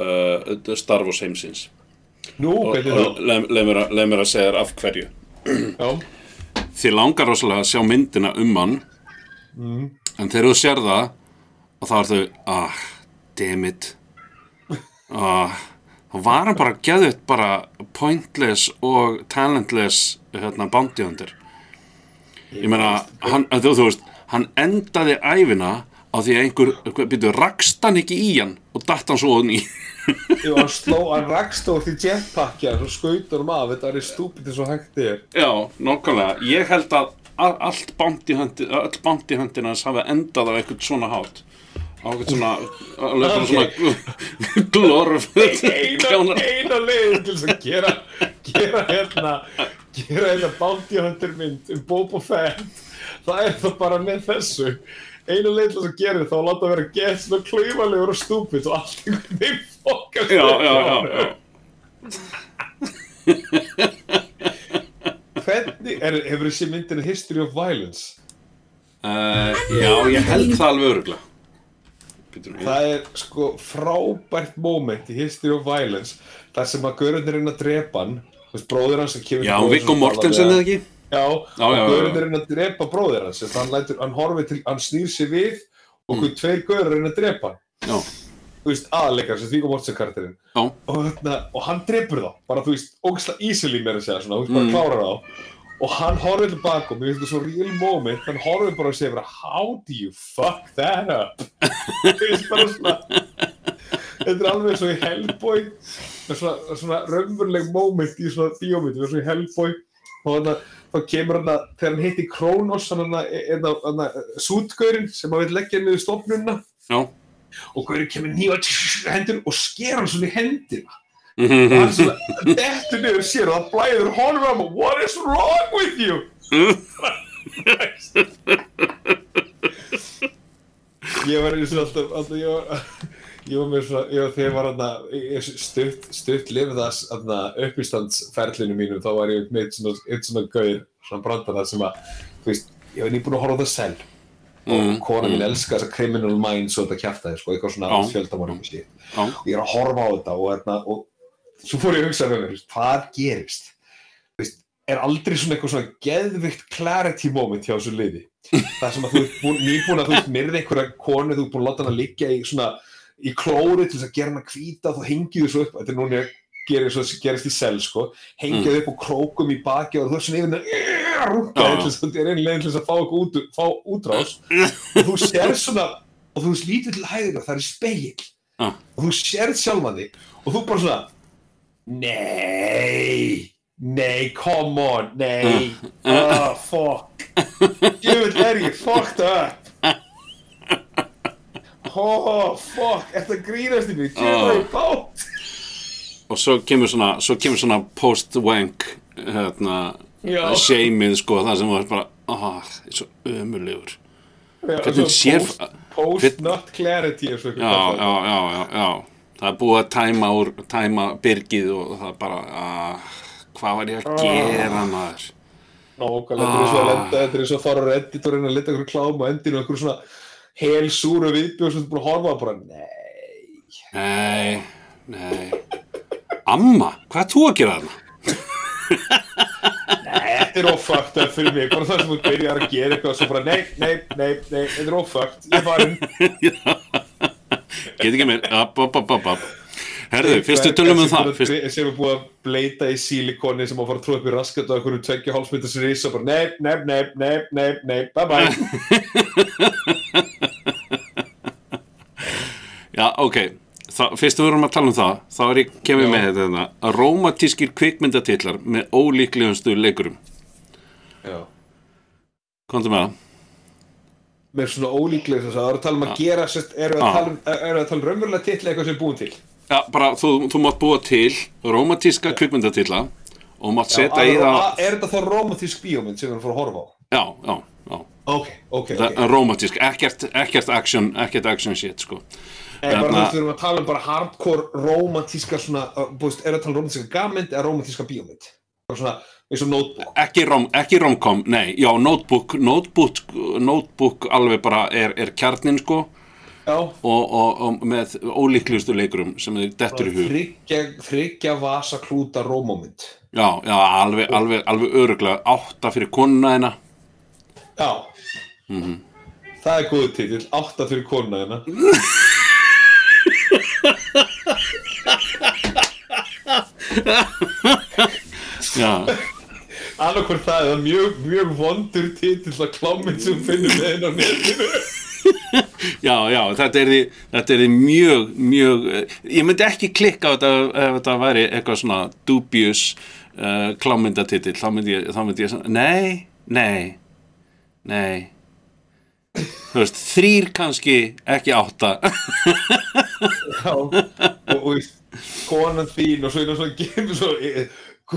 uh, Star Wars heimsins. Nú, hvernig þá? leið mér að- segja þér af hverju. Þið langar rosalega að sjá myndina um hann Mm. en þegar þú sér það og þá er þau ah, damn it. Ah, þá var hann bara geðvitt bara pointless og talentless hérna, hunter. Ég meina hann, þú veist, hann endaði æfina á því að einhver, býtu, rakst hann ekki í hann og datt hann svo hann í Jú, hann sló, hann rakst á því jetpackja og skautur um af, þetta er stúpid eins og hægt er Já, nokkulega. Ég held að allt bounty hundi, öll bounty hundin hans hafi endað á eitthvað svona hátt. Á eitthvað svona, bara svona glorfut. eina, eina leiðin til að gera gera hérna gera hérna bounty hunter mynd um Boba Fett það er það bara með þessu til þess að gera það þá láta vera gett svona klaufalegur og stúpid og allt einhvern veginn fokkast Já, já, já, já. hvernig, er, hefur þessi myndin History of Violence Uh, já, ég held það alveg öruglega. Það er sko frábært moment í History of Violence þar sem að görundir reyna að drepa hann þú veist, bróðir hans Já, bróður Viggo Mortensen eða ekki? Já, Já, og görundir já. reyna að drepa bróðir hans þess að hann, lætur, hann til, hann snýr sér við og Mm. tveir görur reyna að drepa hann. Þú veist, aðleikar sem Viggo Mortensen karakterinn. Já, og, þarna, og hann drepur þá. Bara þú veist, ógæslega easily meira að segja svona, þú veist, Mm. bara klárar þá. Og hann horfir tilbaka og mér finnst þetta svo real moment hann horfir bara og segir bara how do you fuck that up? Þú veist, bara svona þetta er alveg svo í Hellboy. Er svona, svona raunveruleg moment í svona bíómynd, það er svo í Hellboy. Og þannig að þá kemur hann að þegar hann hitti Kronos hann að sútgaurinn sem að vil leggja niður stofnunna já. og gaurinn kemur nýja hendur og sker hann svona í hendina og Mhm. hann svona dettur niður sér og það blæður honum um what is wrong with you ég var eins og alltaf, alltaf ég var, ég var með svona, ég var þegar ég var aðna, stutt, stutt lifið þess aðna uppistandsferlinu mínum, þá var ég með svona, eitt svona gauðir, svona brandana sem að, þú veist, ég var nýbúin að horfa á það selv og kona mín elskar þessa criminal minds og þetta kjæftæði, sko, eitthvað svona Já. fjöldamorðum og síð. Já. Og ég er að horfa á þetta og, þarna, og svo fór ég að hugsa með mér, hvað gerist? Þú veist, er aldrei svona eitthvað svona geðvikt clarity moment hjá þessu liði? Það sem að þú ert búin, nýbúin að þú ert myrði einhverja konu, þú ert búin að láta hana liggja í svona, í klóri til þess að gera hana hvíta, þú hengið þessu upp, þetta er núna gerir svo gerist í sel, sko, hengið upp og krókum í baki og þú ert svona yfir hennar rúkka, Já. til þess að þetta er einlega til þess að fá, út, fá útrás. Og þú sér svona, og þú slítur til og það er spegill. Já. og þú sérð sjálfan þig og þú bara svona Nei Nei, come on, nei Oh, fuck. Jöfull er ég fucked up Oh, fuck. Þetta grínast í mig? Jöfull er ég bát? Og svo kemur svona, svo kemur svona post-wank hérna, Já. shameið sko, það sem var bara ah, það er svo ömulegur Hvernig Svo sér- post, post hvern- not clarity eins og já, eitthvað. já, já, já, já. Það er búið að tæma úr tæma byrgið og það bara ah, hvað var ég að gera maður? Nákvæmlega, þetta er svo að Ah. lenda, þetta er svo að fara á Reddit og reyna að leta einhverju klám og endinu og einhverju svona hel súru viðbjóð sem þú er búin að horfa á bara, nei. Nei, nei amma, hvað er þú að gera þarna? Þetta er ófakt fyrir mig, bara það sem þú byrjar að gera eitthvað og svo bara, nei, nei, nei, nei, þetta er ófakt, ég er farin. get ekki meir, upp, upp, upp, upp, upp herðu, fyrstu tölum um það. Fyrst, Sem er búið að bleita í sílikoni sem að fara að tróða upp í raskat og einhverju tveggja hálfsmynda sem rís og bara, nei, nei, nei, nei, nei, nei, bye bye. já, ok Þa, fyrst við vorum að tala um það þá er ég kemur Já. með þetta að rómatískir kvikmyndatitlar með ólíklegustu leikurum Já. komdu með það Með svona ólíklega þess að það er að tala um að gera, sérst, eru að tala um, eru að tala um raunverulega titla eitthvað sem er búin til. Já, bara þú, þú mátt búa til rómatíska kvikmyndatitla og mátt setja í að- það að- Er þetta þá romantísk bíómynd sem við erum að fara að horfa á? Já, já Ok, ok, ok. rómatísk, ekkert, ekkert action ekkert action shit, sko Nei, bara Hérna- þú veist, við erum að tala um bara hardcore romantíska svona, uh, búist, er að tala um romantíska gammynd eða romantíska bíómynd? Bara svona, eins og notebook. ekki, rom, ekki romcom, nei, já, notebook notebook, notebook alveg bara er, er kjarnin, sko Já, og, og, og með ólíklegustu leikurum sem þið dettur í hug þryggja, þryggja vasa klúta rómómynd. Já, já, alveg, alveg, alveg öruglega átta fyrir konuna þeina Já. Mhm. Það er góðu titill, átta fyrir konuna hérna. Já, Annarkvort það er mjög, mjög vondur titill að klámynd sem finnum með henn á netinu. já, já, þetta er því þetta er því mjög, mjög eh, ég myndi ekki klikka á þetta ef þetta væri eitthvað svona dubious uh, klámyndatitill, þá myndi ég, þá myndi ég svona, nei, nei nei þú veist, þrýr kannski ekki átta. Já, og, og konan þín og svo innan svona gefur svo e,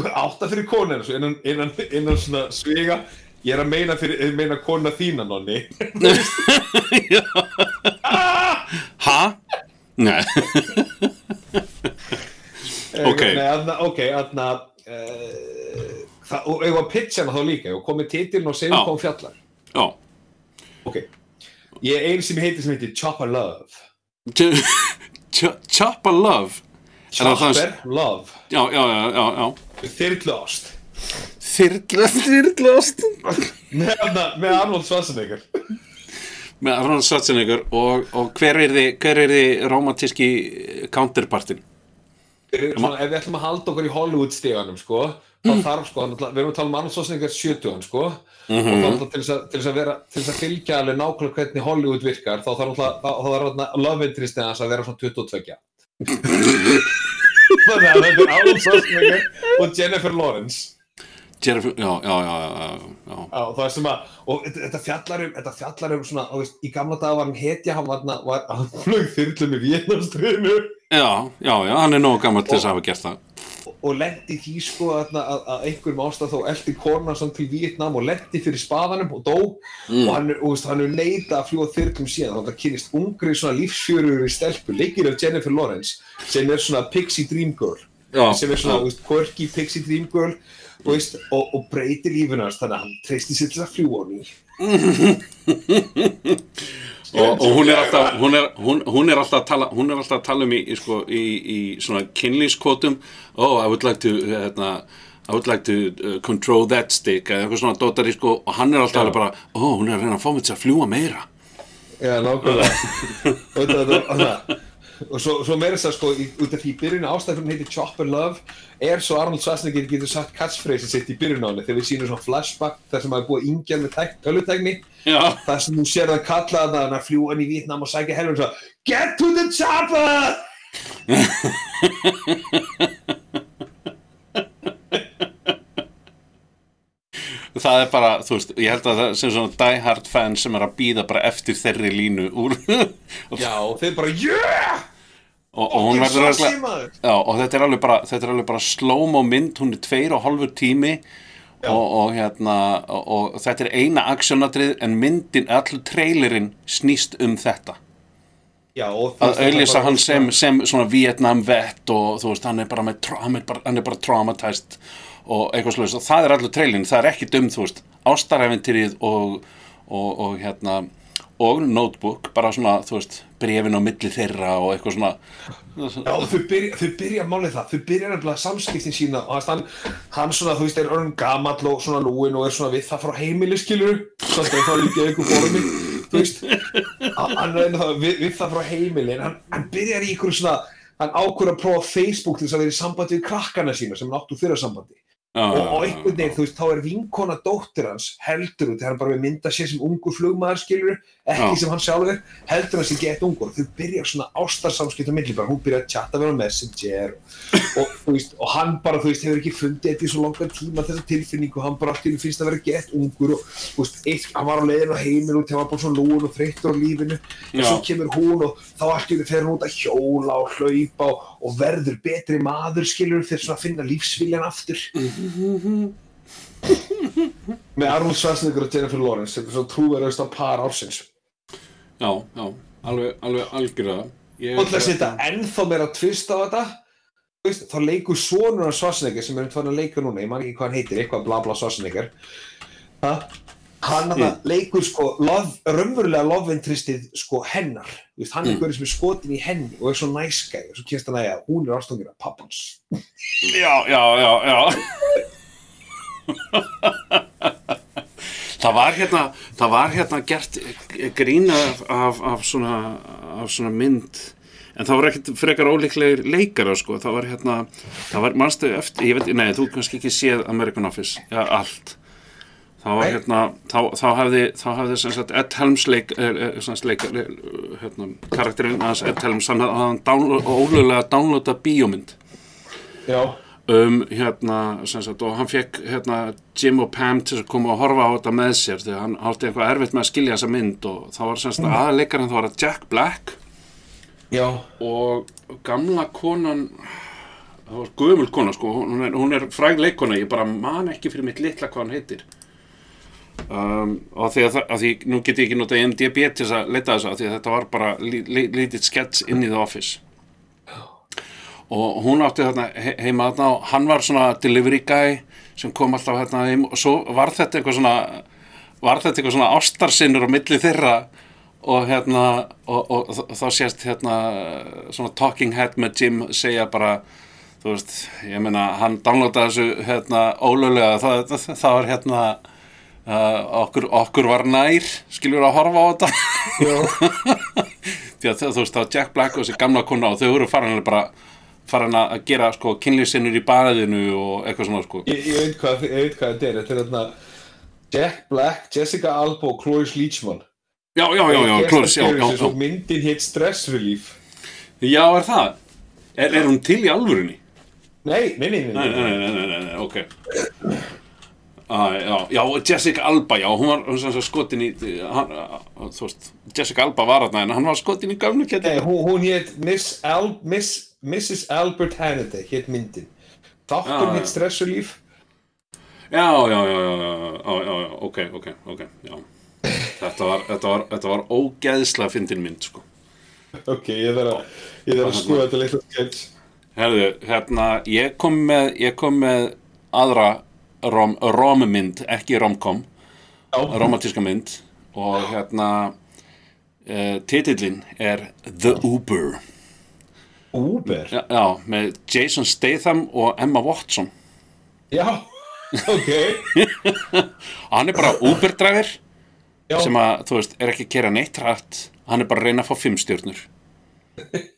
átta fyrir konan svo innan, innan, innan svona sviga. Ég er að meina fyrir, meina kona þína nonni. Ha? nei. Ok. Nei, aðna, ok, aðna uh, og ég var að pitcha hana þá líka. Og komið titiln og segjum hún fjallar. Já ok, ég er einu sem ég heiti sem heitir Chopper Love. Ch- ch- Choppa Love? Er Chopper Love, já, já, já, já, ást þyrla, þyrlast. Með, Arnold Schwarzenegger. Með Arnold Schwarzenegger og, og hver er þið hver er þið romantíski counterpartin svona, ef við ætlum að halda okkur í Hollywood stíganum sko, þá þarf sko, við erum að tala um Schwarzenegger 70 sko, og þá náttúrulega til þess að, til þess að vera, til þess að fylgja alveg nákvæmlega hvernig Hollywood virkar, þá þarf náttúrulega love interest eða að vera svona 22. Þannig að þetta er Schwarzenegger og Jennifer Lawrence. Jennifer, já, já, já, já, já, það er sem að, og þetta- þetta fjallar um, þetta fjallar um svona, og veist, í gamla daga var hann hetja, hann var, var, hann flög þyrlum í Vietnamstriðinu. já, já, já, hann er nógu gammal til þess að hafa gert það og lendi því sko að, að, einhverjum ástæð þá eldi kona svona til Vietnam og lendi fyrir spaðanum og dó. Og hann, er- og, veist, hann er leita að fljúa þyrlum síðan. Þannig að kynist ungri svona lífsfjörur í stelpu leikir af Jennifer Lawrence sem er svona Pixie Dream Girl. Já, sem er svona veist, quirky Pixie Dream Girl veist, og, og breytir lífinu hans þannig að hann treysti sér til að fljúa á ný og, og hún er alltaf hún er, hún, hún er alltaf að tala hún er alltaf að tala um í, í, sko, í, í svona kynlískvotum oh I would like to hérna, I would like to uh, control that stick eða eitthvað svona dótari sko og hann er alltaf bara oh hún er að reyna að fá mig til að fljúa meira. Já, nákvæmlega og, svo, svo meira þess að sko í, út af því í byrjun ástæðan heitir Chopper Love er svo Arnold Schwarzenegger getur sagt catchphrase sitt í byrjun á henni þegar við sýnum svona flashback þar sem að yngja með tæk, tölutækni þar sem þú sér það kalla það hann að fljúa hann í Vietnam og sækja helvun svo Get to the chopper! það er bara þú veist, ég held að það sem svona die hard fan sem er að býða bara eftir þeirri línu úr Já, þeir bara yeah! Og hún Fucking verður maður. Já, og þetta er alveg bara, alveg bara slow-mo mynd, hún er tveir og hálfur tími. Og, og hérna og, og þetta er eina aksjónatrið en myndin, allur trailerinn snýst um þetta. Já, og að bara hann sem, sem svona Vietnam vett og þú veist, hann er bara, með, hann er bara, hann er bara traumatized og eitthvað slúðist og það er allur trailerinn, það er ekki dum, þú veist ástaræfintýrið og, og, og hérna og notebook, bara svona, þú veist brefin á milli þeirra og eitthvað svona. Já, þau byrja, þau byrja málið það, þau byrja nefnilega samskiptin sína og hann, hann svona, þú veist, er orðin gamall og svona lúin og er svona við það frá heimili, skilur, svona þegar það líka einhver formi, þú veist, hann er það við, við það frá heimili, en hann, hann byrjar í ykkur svona, hann ákvör að prófa Facebook til þess að vera í sambandi við krakkana sína sem hann áttu fyrir sambandi. Já, og, já, einhvern veginn, þú veist, þá er vinkona dóttir hans heldur út, hann bara mynda sér sem ungur flugmaður, skilur, ekki sem hann sjálfur, heldur hann sem gett ungur. Þau byrja svona ástarsamskipt á milli bara, hún byrja að chatta við hann á Messenger og, og, veist, og hann bara, þú veist, hefur ekki fundið þetta í svo langan tíma þessa tilfinningu, hann bara einu finnst að vera gett ungur og, þú veist, eitt, hann var á leiðin á heiminn og hann var bara svona lúin og þreyttur á lífinu. En svo kemur hún og þá einu fer hann út að hjóla og hlaupa og, og verður betri maður, skilur, fyrir svona að finna lífsviljan aftur. Með Arnold Schwarzenegger og Jennifer Lawrence sem er svo trúverðast á par ársins já, já, alveg, alveg algjörða Ég- til að setja ennþá meira tvist á þetta veist, þá leikur sonur af Schwarzenegger sem er um að leika núna, ég man ekki hvað hann heitir eitthvað bla bla ha? hann mm. leikur sko raunverulega love interestið sko hennar, veist, hann er mm. sem er skotin í henni og er svo næskæg og svo kynst hann að ja, hún er ástofngir af pappans Já, já, já, já Það var hérna það var hérna gert grín af, af, svona, af svona mynd. En það var ekkert frekar ólíklegir leikara sko, það var hérna það var, manstu eftir, ég veit, nei, þú kannski ekki séð American Office, já, allt. Það var hérna þá, þá hefði, þá hefði sem sagt Ed Helms leik, er, er, sem sagt leik er, hérna, karakterinn hans Ed Helms, hann hafði ólulega downloada bíómynd. Já, um hérna sagt, og hann fekk hérna Jim og Pam til að koma og horfa á þetta með sér þegar hann átti eitthvað erfitt með að skilja þessa mynd og það var mm. aðleikarinn þá var það Jack Black. Já, og gamla konan það var gömul kona sko hún er, hún er fræg leikona, ég bara man ekki fyrir mitt litla hvað hann heitir. Um, og því að, að því nú get ég ekki notað MDB til þess að leita þess að að þetta var bara lí- lí- lítið skets inn í The Office og hún átti þarna he- heima þarna og hann var svona delivery guy sem kom alltaf hérna heim og svo var þetta eitthvað svona var þetta eitthvað svona ástarsinnur á milli þeirra og hérna og, og, og þá sést hérna svona talking head með Jim segja bara þú veist, ég meina hann downloadaði þessu hérna ólöglega það, það, það var hérna uh, okkur, okkur var nær skilur að horfa á þetta. Þú veist þá Jack Black og þessi gamla kona og þau voru farin að bara farin að gera sko kynlýsinnur í baðinu og eitthvað svona sko. Ég, ég, veit hvað, ég veit hvað þetta er. Þetta er þarna Jack Black, Jessica Alba og Cloris Leachman já, já, já, já, Cloris, já, já, já, myndin hétt Stress Relief. Já, er það? Er, er hún til í alvörunni? nei, nei, nei, nei, Nei, nei, nei, nei, nei, nei, ok. Ah, já, já, Jessica Alba, já, hún var sagt skotin í hann, þú veist, Jessica Alba var þarna en hann var skotin í gamlu Nei, kætti hún, hún hétt Miss Al, Miss, Mrs. Albert Hannity hétt myndin þáttur hitt stress relief Já, já, já, já, já, já, ok, ok, ok, já. Þetta var, þetta var, þetta var ógeðslega fyndin mynd, sko. ok, ég þarf að ég þarf að skoða þetta litla sketch Herðu, hérna, ég kom með, ég kom með aðra rom, rommynd, ekki romkom, romantíska mynd og hérna, uh, titillin er The Uber. Uber Já, já, með Jason Statham og Emma Watson. já, ok Og hann er bara Uber-dræfir já, sem að, þú veist, er ekki að gera neitt rætt. Hann er bara að reyna að fá fimm stjörnur.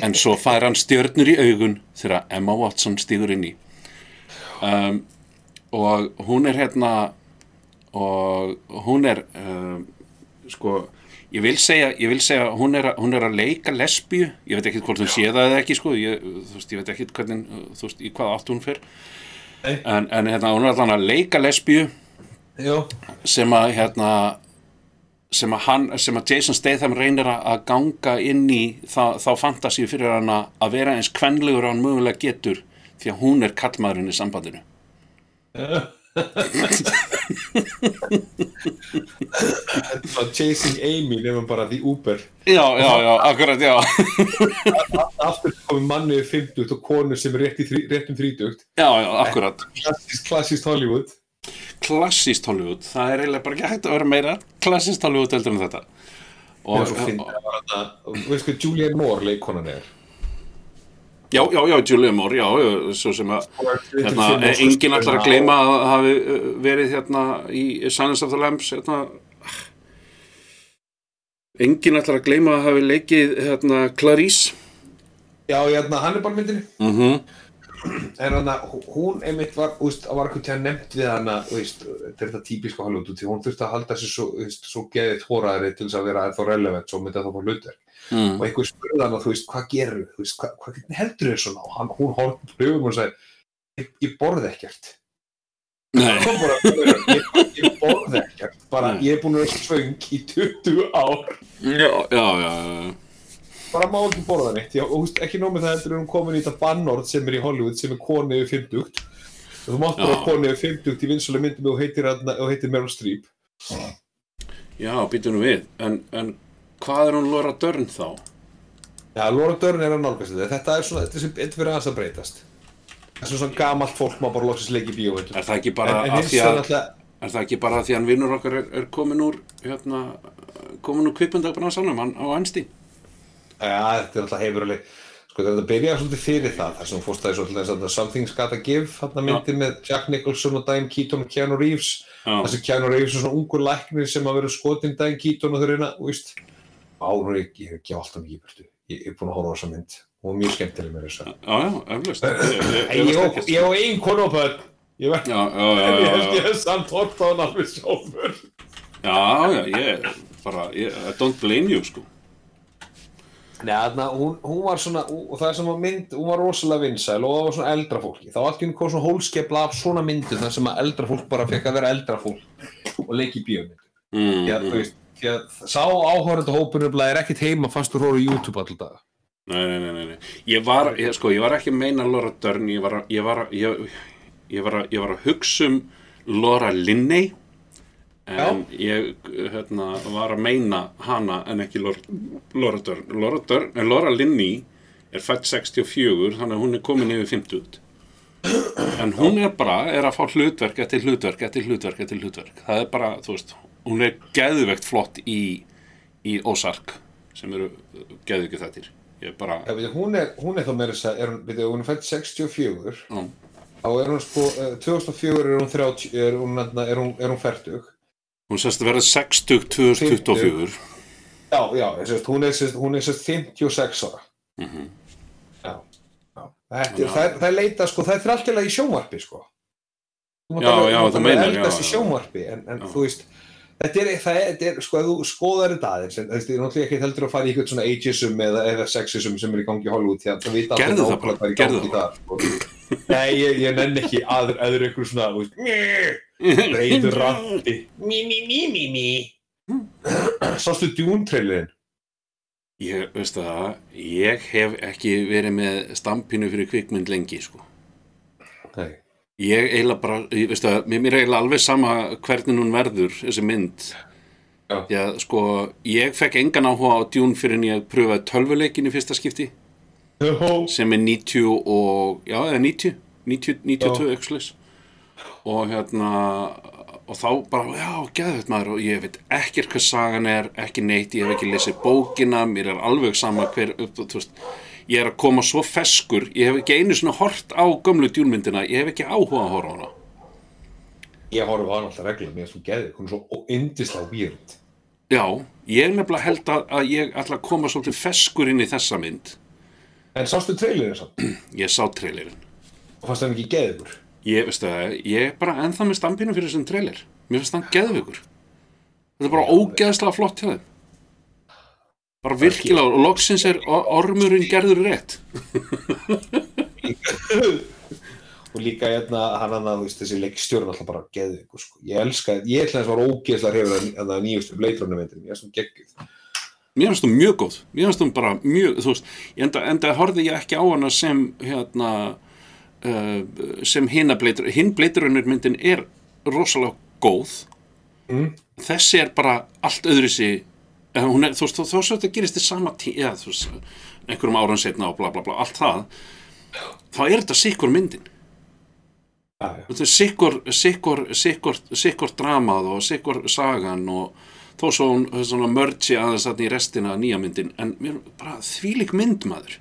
En svo fær hann stjörnur í augun þegar Emma Watson stígur inn í. Um, og hún er hérna, og hún er, um, sko, ég vil segja, ég vil segja, hún er, að- hún er að leika lesbíu. Ég veit ekki hvort hún sé það eða ekki, sko. Ég, veist, ég veit ekki hvernig, þú veist, í hvað átt hún. Nei. En, en hérna, hún er allan að leika lesbíu já, sem að hérna sem að, hann, sem að Jason Statham reynir að ganga inn í þá, þá fantasíu fyrir hann að vera eins kvenlegur og hann mögulega getur því að hún er kallmaðurinn í sambandinu þetta var Chasing Amy nefnum bara því Uber. Já, já, já, akkurat, já. Aftur komið manni við 50 og konur sem er rétt, þrí, rétt um 30 Já, já, akkurat. Klassist Hollywood. Klassíst Hollywood, það er eiginlega bara ekki hægt að vera meira klassíst Hollywood heldur en þetta. Og og, svo fyndi það var þarna veist hvað Julianne Moore leikonan er Já, já, já, Julia Moore, já, svo sem að hérna, enginn allar að gleyma að hafi uh, verið hérna í Silence of the Lambs hérna. Enginn allar að gleyma að hafi leikið hérna Clarice. Já, hérna, hann bara myndinni. Mm -hmm. En hann hún einmitt var, úst, var eitthvað til að nefnt við hana, úst, þetta er þetta típiska Hollywood því hún þurfti að halda sér svo, úst, svo geðið hóraðri til þess að vera ennþá relevant svo myndi að það fór hlutverk. Mm. og einhver spurði hana, þú veist, hvað gerur þú veist, hvað, hvað heldur þér svona og hann, hún horfði på hugum og sagði ég, ég borði ekkert. Bara, ég, ég borði ekkert. Bara, Mm. ég er búin að vera svöng í 20 ár. Já, já, já, já. Bara má ekki borða neitt já, og veist, ekki nóg með það heldur er hún komin í þetta bannorð sem er í Hollywood sem er koni yfir 50 og þú mátt bara Já. koni yfir 50 í vinsulega myndum og heitir, heitir Meryl Streep já býtum nú við en, en hvað er hún Laura Dern þá? Já, Laura Dern er að nálgast þetta. Þetta er svona, þetta er sem þetta fyrir aðeins að breytast. Það er svona gamalt fólk má bara loksins leiki í bíómyndum. Er það ekki bara en, en að því að náttúrulega, er það ekki bara því að vinnur okkar er, er komin úr hérna, komin úr kvipundagbanansalunum hann á Einstein ja, þetta er alltaf hefur alveg, sko þetta byrjaði svolítið fyrir það, þar sem hún fórst það svolítið að Something's Gotta Give, þarna myndi með Jack Nicholson og Diane Keaton og Keanu Reeves. Já, Þessi Keanu Reeves er svona ungur læknir sem að vera skotin Diane Keaton og þau reyna, þú veist. Á, nú er ég, ég hef ekki alltaf mikið í burtu. Ég er búin að horfa á þessa mynd. Var mjög skemmtileg með þess að. já, já, eflaust Ég- á ein konu á börn. Ég já, ég hef samt hort á hann alveg sjálfur. Já, já, ég bara, I don't blame you, sko. Nei, þarna, hún, hún var svona, og það sem var mynd, hún var rosalega vinsæl og það var svona eldra fólki. Þá allt í hún kom svona hólskepla af svona myndum þar sem að eldra fólk bara fekk að vera eldra fólk og leiki í bíómyndum. Mm, Því að, þú veist, því að sá áhörandi hópurinn er ekkit heima fastur hóru í YouTube alltaf. Nei, nei, nei, nei, nei. Ég var, ég, sko, ég var ekki að meina Laura Dern, ég var að, ég var að, ég, ég var að, ég var að hugsa um Laura Linney, en ég, hérna, var að meina hana en ekki Laura, Dern. Laura Dern, en Laura Linney er fætt 64, þannig að hún er komin yfir 50. En hún er bara, er að fá hlutverk eftir hlutverk eftir hlutverk eftir hlutverk. Það er bara, þú veist, hún er geðvegt flott í, í Ozark, sem eru geðviki þettir. Ég er bara, Ja, hún, er, hún er þá meira þess að, er, hún- veit, hún er fætt 64, já. þá er hún sko, eh, 2004 er hún 30, er hún, er hún, er hún fertug. Hún sérst að verða 60 2024 Já, já, sérst, hún er sérst, hún er sérst 56 ára. Mhm. Já, já. Þetta, er, það, er, það er leita, sko, það er alltaf í sjónvarpi, sko. Já, alveg- já, þú mátt þú alveg meinar, eldast já, í já. sjónvarpi, en, en Já. þú veist, þetta er, það er, þetta er, sko, ef þú skoðar þetta aðeins, en ég er náttúrulega ekki heldur að fara í eitthvað svona ageism eða, eða sexism sem er í gangi í Hollywood, því að það vita það nákvæmlega hvað er í gangi það þar, sko. Nei, ég, ég nenn ekki aður, aður eitthvað svona, reyður rætti, mí, mí, mí, mí, mí. Sástu Dune-trailerinn? Ég, veistu það, ég hef ekki verið með stampinu fyrir kvikmynd lengi, sko. Nei. Ég eiginlega bara, ég veistu að, mér mér er eiginlega alveg sama hvernig hún verður, þessi mynd. Já. Því að, sko, ég fekk engan áhuga á Dune fyrir en ég pröfaði tölvuleikin í fyrsta skipti. Sem er 90 og, já, eða 90, 90 92 eitthvað slags. Og hérna, og þá bara, já, geðveit maður, og ég veit ekkert hvað sagan er, ekki neitt, ég hef ekki lesið bókina, mér er alveg sama hver, upp, þú veist, ég er að koma svo feskur, ég hef ekki einu svona hort á gömlu djúnmyndina, ég hef ekki áhuga að horfa á hana. Ég horf á hann alltaf reglulega, mér er svo geðið, hún er svo indislega weird. Já, ég nefnilega held að, að ég ætla að koma svolítið feskur inn í þessa mynd. En sástu trailerinn samt? Ég sá trailerinn. Og fannst hann ekki geðigur? Ég, veistu það, ég er bara ennþá með stampinu fyrir þessum trailer. Mér finnst hann geðveikur. Þetta er bara ógeðslega flott hjá þeim. Bara virkilega, og loksins er ormurinn gerður rétt. og líka hérna, hann að þessi leikstjórn alltaf bara geðigur, sko. Ég elska, ég ætla þess að var ógeðslega hefur að það nýjustu Mér finnst hún mjög góð. Mér finnst hún bara mjög, þú veist, enda, enda horfði ég ekki á hana sem, hérna, uh, sem hina bleitur, hinn bleiturunir myndin er rosalega góð. Mm. Þessi er bara allt öðru sig, hún er, þú veist, þó svo þetta gerist í sama tí, eða þú veist, einhverjum áran setna og bla bla bla, allt það, þá er þetta sikkur myndin. Já, já. Er sikkur, sikkur, sikkur, sikkur dramað og sikkur sagan og þó svo hún svona mörgi aðeins þarna í restina af nýja myndin en mér bara þvílík mynd maður.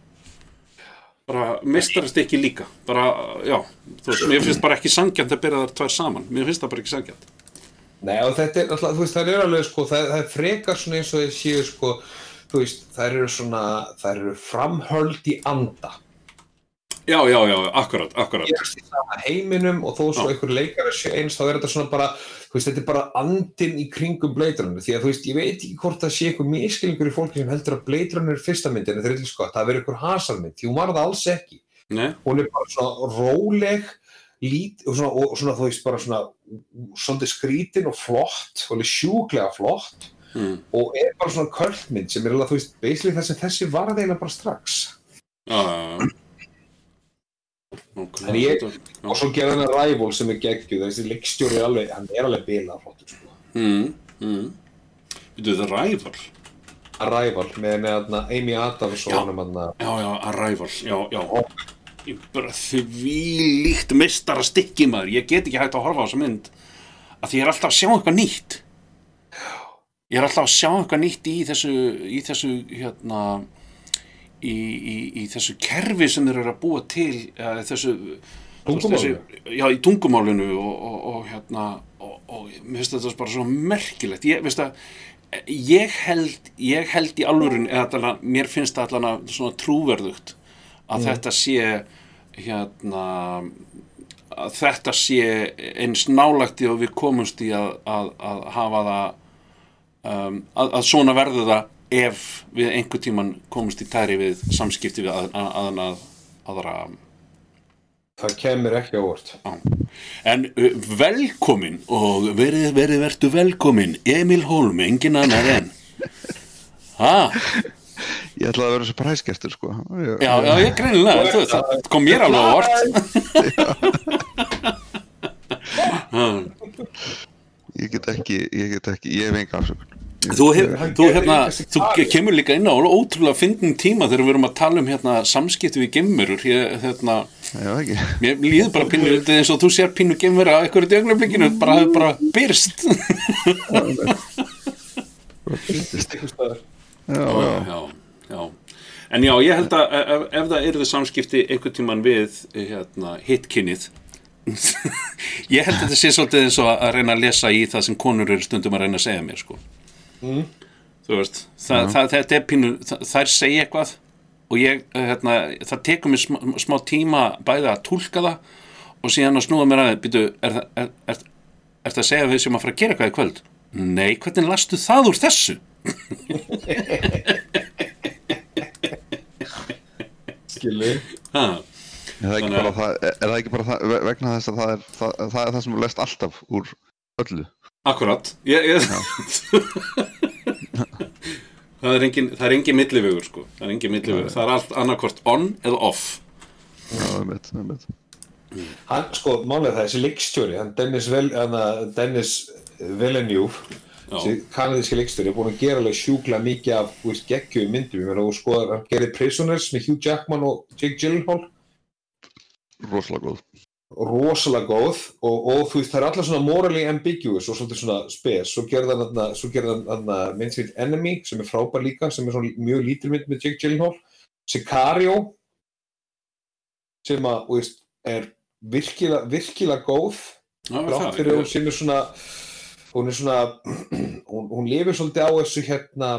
Bara mistarast ekki. líka. Bara, já, þú veist, mér finnst bara ekki sangjant að byrja þar tvær saman, mér finnst það bara ekki sangjant Nei, og þetta er alltaf, þú veist, það er alveg, sko, það, það er frekar svona eins og þeir séu, sko, þú veist, það eru svona, það eru framhöld í anda. Já, já, já, akkurat, akkurat. Gerast í sama heiminum og þó svo einhver leikar sé eins þá er þetta svona bara, þú veist, þetta er bara andin í kringum Blade Runner, því að þú veist, ég veit ekki hvort það sé einhver miskilningur í fólki sem heldur að Blade Runner er fyrsta myndin, þetta er eitthvað sko, það verður einhver hasarmynd, því hún var það alls ekki. Nei, hún er bara svona róleg lít, og svona, og svona þú veist, bara svona svolítið skrítin og flott og sjúklega flott. Mm. og er bara svona kvöldmynd sem er alveg, þú veist, basically það sem þessi var eiginlega bara strax já, já, já Ok, En ég- þetta- og svo gerði hann Rival sem er geggjuð þessi leikstjóri er alveg, hann er alveg bilað flottur sko. mm, mm. Við það ræðal Arrival með, með Amy Adams og honum hana, Já, já, Arrival, já, já. Ég bara því líkt mistara stikki maður. Ég get ekki hægt að horfa á þessa mynd að því ég er alltaf að sjá eitthvað nýtt. Ég er alltaf að sjá eitthvað nýtt í þessu í þessu, hérna í, í, í þessu kerfi sem þeir eru að búa til eða, þessu þessu- Já, í tungumálinu og, og, og hérna og, og mér finnst þetta bara svo merkilegt. Ég, að ég held, ég held í alvörun eða mér finnst það allan að svona trúverðugt að þetta sé hérna að þetta sé eins nálagti og við komumst í að, að, að hafa það um, að, að svona verður það ef við einhver tíman komumst í tæri við samskipti við að, að, að, að, aðra það kemur ekki á á. en uh, velkomin og verið, verið, verðu velkomin Emil Holm, engin annar en. Ha, Ég ætlaði að vera svo præskertur sko. Ég, já, já, ég greinilega þú, það kom mér alveg á vart ég get ekki, ég get ekki, ég hef enga afsökun Þú, hef, þú, hérna, þú kemur líka inn á ótrúlega fyndin tíma þegar við erum að tala um hérna, samskipti við gemurur ég, hérna, mér líður bara pínu er eins og þú sér pínu gemur á einhverju dögnablikinu bara hefur bara byrst. Einhvers staðar. Já, já, en já, ég held að ef, ef það eru samskipti einhvern tíman við hérna, hitkinnið ég held að þetta sé svolítið eins og að reyna að lesa í það sem konur eru stundum að reyna að segja mér sko. Þú veist það, það, þetta er pínu, það, þær segja eitthvað og ég, hérna, það tekur mér smá, smá tíma bæði að túlka það og síðan að snúa mér að býtu, er, það- er, er, er það að segja við sem að fara að gera eitthvað í kvöld? Nei, hvernig lastu það úr þessu? Skilu ha, Er það ekki Þannig bara að- það, er það ekki bara það, ve- vegna þess að það er það, það er það sem þú lest alltaf úr öllu akkurat. Ég, ég, það er engin það er engin millivegur sko. Það er engin millivegur, það er allt annarkvort on eða off. Já, það er mitt, það er mitt hann, sko, málega það, þessi leikstjóri hann Dennis, Vel, hann, Dennis Villeneuve kanadíski leikstjóri er búin að gera alveg sjúkla mikið af þú veist, geggjum myndum, ég meina, og sko, hann gerir Prisoners með Hugh Jackman og Jake Gyllenhaal. Rosalega góð rosalega góð og, og þú veist, það er allar svona morally ambiguous og svolítið svona spes. Svo gerði hann, heit Enemy, sem er frábær líka sem er svona mjög lítil mynd með Jake Gyllenhaal. Sicario sem að, veist, er virkilega, virkilega góð Já, rátt það, fyrir hún sem er svona hún er svona hún, hún lifir svolítið á þessu hérna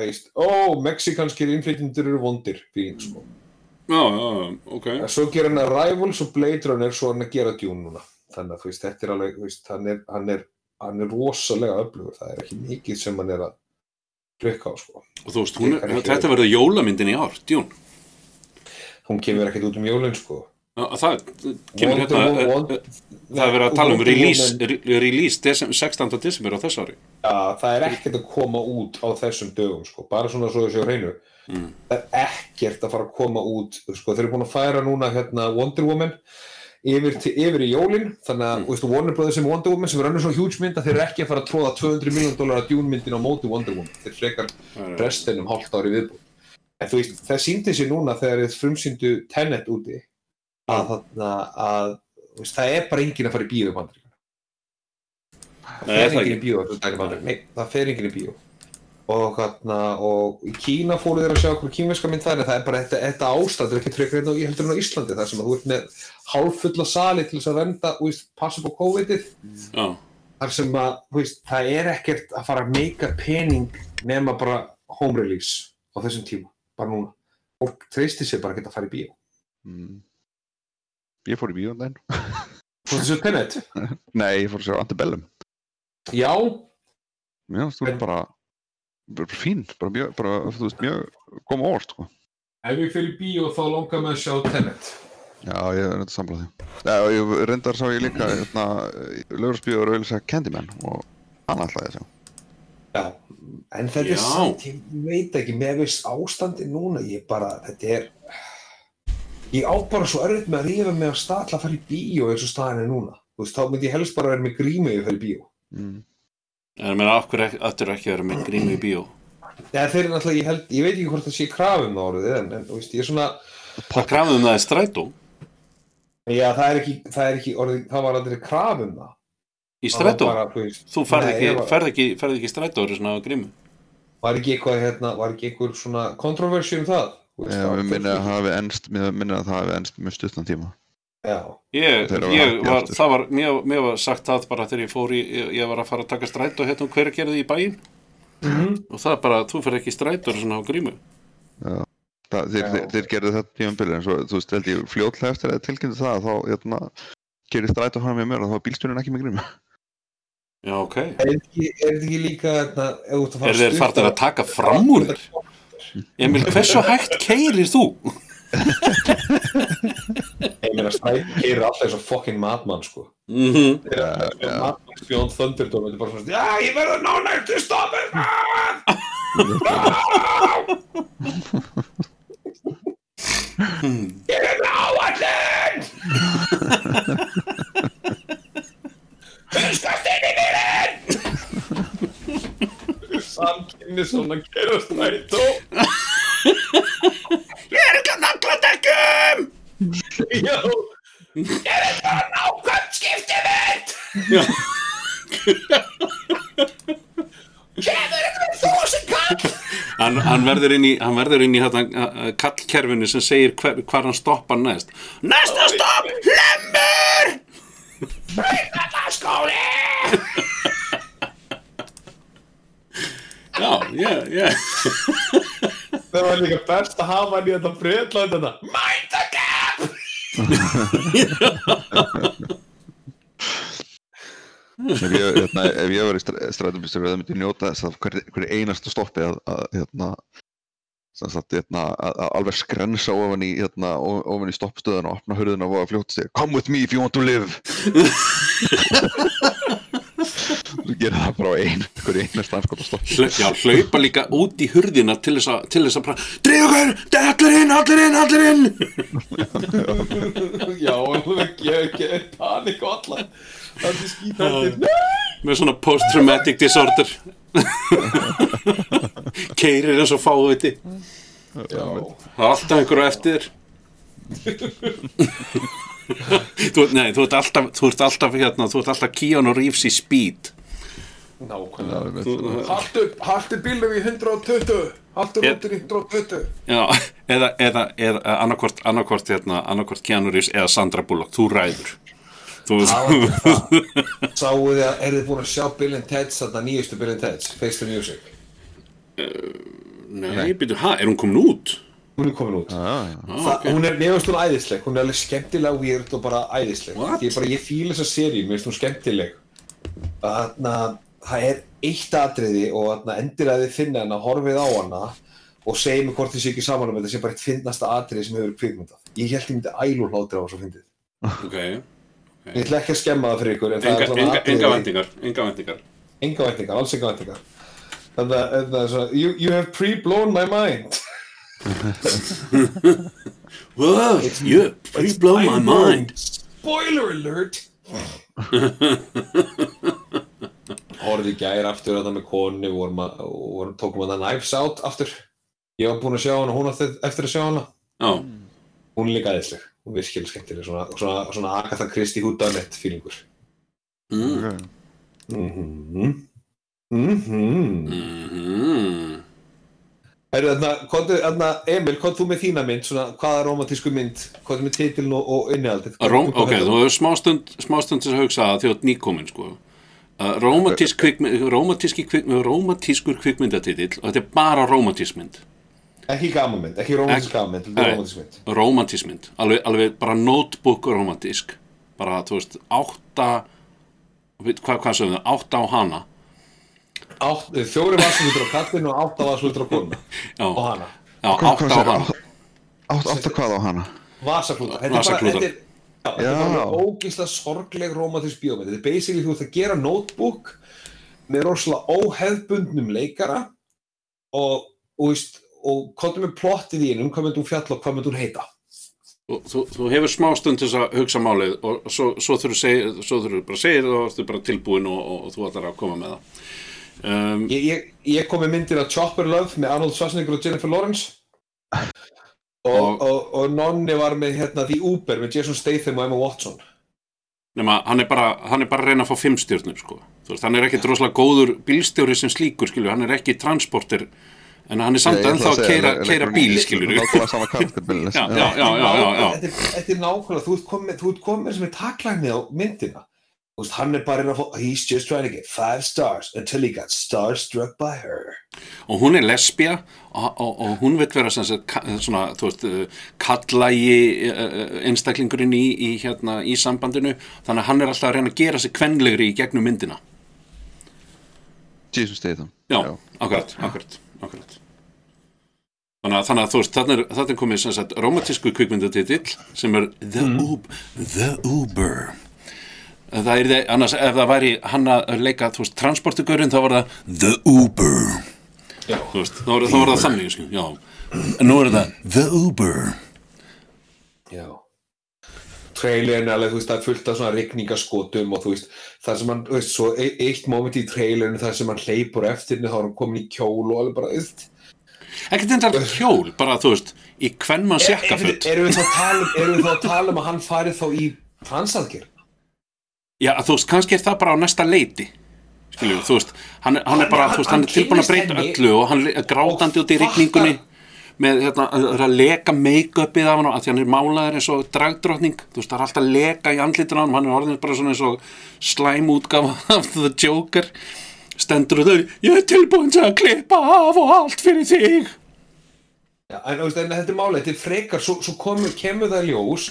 veist, ó, mexikanskir innflytjendur eru vondir feeling, sko. Já, já, já, ok En svo gerir hann Arrivals og Blade Runner svo hann að gera Dune núna þannig að þú veist, þetta er alveg þú veist, hann, er, hann, er, hann er rosalega öflugur það er ekki mikið sem hann er að klikka á sko. Og þú veist, hún, ekki- þetta verður jólamyndin í ár, djún hún kemur ekkert út um jólun sko. Já, Það kemur Wonder hérna eh, Wonder- eh, Það er verið að tala um release, release desem, 16. desember á þess ári Já, það er ekkert að koma út á þessum dögum, sko, bara svona svo þessi á hreinu. Mm. Það er ekkert að fara að koma út, sko, þeir eru búin að færa núna hérna Wonder Woman yfir, til, yfir í jólin, þannig að, Mm. Warner Brothers sem Wonder Woman sem er önnur svo huge mynd að þeir eru ekki að fara að tróða 200 miljón dólar að djúnmyndin á móti Wonder Woman. Þeir frekar restin um hálft ári viðbúin. En þú veist, það síndi sér núna þegar þið frumsýndu Tenet úti að, þarna, að þú veist, það er bara enginn að fara í að taka bandaríkjunum. Nei, það fer enginn í bíó. Og, þarna, og í Kína fóru þeir að sjá okkur kínverska mynd þar en það er bara þetta, þetta ástand er ekki frekar hérna á- heldur en á Íslandi þar sem að þú ert með hálffulla sali til þess að venda og veist, passa upp á COVID-ið. Já, þar sem að veist, það er ekkert að fara að meika pening nema bara home release á þessum tíma, bara núna. Fólk treysti sér bara ekki að fara í bíó. Mm. ég fór í bíó um daginn. Þú veist þessu Tenet? nei, ég fór að sjá Antebellum. Já, já, þú En- er bara fín bara, mjög, bara, þú veist, mjög koma óvart sko. ef ég fyrir bíó þá langar með að sjá Tenet já, ég er þetta samlaði já, og ég reyndar sá ég líka hérna, lögursbíó og auðvitað Candyman og hann ætlaði að sjá Já, en þetta Já. er samt, ég veit ekki, með viss ástandi núna, ég bara, þetta er, ég á bara svo örfitt með að rífa mig að til að fara í bíó eins og staðan er núna. Þú veist, þá myndi ég helst bara vera með ef ég fer í bíó. mm. En ég meina, af hverju ekki- að vera með grímu í bíó? Já, þeir eru náttúrulega, ég held, ég veit ekki hvort það sé krafum á orðið, en, en, þú veist, ég er svona, Það krafum um það er strætó? Já, það er ekki, það er ekki orðið, það var aldrei krafum það. Í strætó, bara, þú veist, þú ferð Nei, ekki, var- ferð ekki, ferð ekki strætó og svona á grímu? Var ekki eitthvað, hérna, var ekki eitthvað svona kontroversi um það? Þú veist, já, við minni að það hafi ennst mér minni að það hafi ennst með stuttan tíma Ég, ég var, það var, mér, mér var sagt það bara þegar ég fór í, ég, ég var að fara að taka strætó hérna um hverju gerði í bæinn Mhm. og það er bara, þú fer ekki í strætó svona á grímu það, þeir, Já. þeir, þeir gerðu þetta tímabilið en svo, þú veist, held ég fljótlega eftir að tilkynntu það þá, hérna, gerir stræt og hana með mér og þá er bílstjórinn ekki með grímu Já, ok er þetta ekki, er líka, hérna, ef þú ert að fara Er þeir farnir að taka fram úr þér? Emil, hversu hægt keirir þú? Ég meina, Snæp keirir alltaf eins og fucking madman, sko. Mm -hmm. já, já. Madman Beyond Thunderdome, þetta er bara svona, já, ég verður ná nættu stoppið, ég er áallin! Fyrskast inn í bílinn! Samkynni svona keira Snætó. Ég er ekki að nagla dekkum! Já, ég er bara nákvæmt skiptið mitt! Já. Kemur ykkur þúsund kall! Hann, hann verður inn í, hann verður inn í hérna, uh, kallkerfinu sem segir hver, hvar hann stoppar næst. Næsta stopp, hlemmur! Skóli! Já, ég, ég. Það var líka best að hafa hann í þetta breytland þetta. Mind the gap! ef ég, hérna, ef ég var í strætóbílstjóri það myndi ég njóta þess að hverju hver einasta stoppi að, að, hérna, sagt, hérna, að, að alveg skrensa ofan í, hérna, ofan í stoppstöðun og opna hurðina og að fljóta sig Come with me if you want to live Þú gerir það bara á ein hverju einasta anskota stoppi Hla, já, hlaupa líka út í hurðina til þess að, til þess að bara, dreyðu hver, allir inn, allir inn, allir inn! Já, alveg ég hef ekki panik og alla. Það er skítandi með svona post-traumatic disorder. Keirir eins og fáviti. Já, alltaf einhverju eftir þú, nei, þú ert alltaf þú ert alltaf hérna, þú ert alltaf Keanu Reeves í speed. Nákvæmlega. Haltu bílum í 120 haltu Ég- rútur í 120 Já, eða, eða, eða annarkvort, annarkvort, hérna, annarkvort Keanu Reeves eða Sandra Bullock, þú ræður. Þú, sáu þið að, er þið búin að sjá Bill and Ted's þarna nýjustu Bill and Ted's Face the Music? Nei, byrju, ha, er hún komin út? Hún er komin út. Já, já. Þa, hún er, finnst hún æðisleg, hún er alveg skemmtilega weird og bara æðisleg. What? ég, bara, ég fíl þessa seríu, mér finnst hún skemmtileg. Þarna, það er eitt atriði og endir að þið finna hana, horfið á hana og segið mér hvort þið sé ekki saman um þetta sé bara eitt finnasta atriði sem hefur kvikmyndað. Ég held ég myndi ælu hlátur á þessu fyndið. Ok, ég ætla ekki að skemma það fyrir ykkur en það enga, er vendingar, enga vendingar alls enga væntingar. Þannig að það svona you, you have pre-blown my mind Wow, you, please blow my mind. Spoiler alert. Horfði í gær aftur að það með konu og vorum, að, vorum tókum að það Knives Out aftur. Ég var búinn að sjá hana, hún átti eftir að sjá hana. Já, Hún er líka aðeinsleg, hún er virkilega skemmtileg svona, svona, svona Agatha Christie húdanett fílingur mm. Mhm. Mhm. Mm Herru, þarna, komdu, þarna, Emil, hvað þú með þína mynd, svona, hvaða romantísku mynd, hvað þú með titilin og, og innihaldið? Ok, þú hefur smástund, smástund til að hugsa að þjótt nýkomin sko. uh, Rómatísk kvikmynd, rómatíski kvikmynd, rómatískur kvikmyndatitill og þetta er bara rómatísmynd Ekki gamanmynd, ekki romantísk gamanmynd, þetta Nei. er romantísk mynd. Rómatísmynd, alveg, alveg bara notebook rómatísk bara, þú veist, átta hvað, hvað sögum við, átta á hana fjóri vasslutur á kallinu og átta vasslutur á konuna Já, og hana. átta á hana Átt, átt að hvað á hana? Vasaklútar. Þetta er bara, er, er ógísla sorgleg romantísk bíómynd. Þetta er basically þú ert að gera notebook með rosalega óhefbundnum leikara og, og, veist, og hvað er með plottið í einum, hvað myndi hún fjalla og hvað myndi hún heita? þú, þú, þú hefur smástund til þess að hugsa málið og svo, svo þurfu seg, svo þurfu bara að segja það og þú bara tilbúin og, og, og þú ætlar að koma með það um, Ég, ég, ég kom með myndina Chopper Love með Arnold Schwarzenegger og Jennifer Lawrence. Og, Og- og, og, Nonni var með hérna The Uber með Jason Statham og Emma Watson. Nema hann er bara, hann er bara að reyna að fá fimm stjórnur sko. Þú veist, hann er ekki droslega góður bílstjóri sem slíkur, skilju, hann er ekki transporter en hann er samt ætla ennþá að keira, bíl, skilju Nákvæmlega sama karakterbil já, já, já, já, já, já. Þetta er- þetta er nákvæmlega, þú ert komið, þú ert komið sem er taklægni á myndina veist, hann er bara að fá, he's just trying to get five stars until he got starstruck by her. Og hún er lesbía og, og, og hún veit vera svona, þú veist, uh, kallægi uh, einstaklingurinn í, í, hérna, í sambandinu, þannig að hann er alltaf að reyna að gera sig kvenlegri í gegnum myndina. Jesus Statham já, akkurat, akkurat, akkurat. Þannig að, þannig að þú veist, þannig er, er komið romantísku kvikmyndatitill sem er The, Ub The Uber það er það, annars ef það væri hann að leika, þú veist, transportugurinn þá var það The Uber. Já, þú veist, þá var, þá var það þannig sko, já, en nú er það The Uber. Já. Trailerin er alveg, þú veist, það er fullt af svona rigningaskotum og þú veist, það sem hann, þú veist, svo e eitt moment í trailerin það sem hann hleypur eftir þá er hann komin í kjól og alveg bara, þú veist. Ekkert endar hjól, bara þú veist í hvern mann að tala um- erum við þá að tala um að hann farið þá í transaðgerð? Já, þú veist, kannski er það bara á næsta leiti skilju, þú veist hann, hann er bara, Hann- veist, hann hann er tilbúin að breyta öllu og hann er grátandi út í rigningunni með hérna, að að leka make-upið af hann að því hann er málaður eins og dragdrottning þú veist, það er alltaf leka í andlitin á hann hann er orðin bara svona eins og slæm útgafa af The Joker. Stendur þau, ég er tilbúin til að klippa af og allt fyrir þig. Já, en, en þetta er málið, þetta er frekar, svo, svo komur, kemur það ljós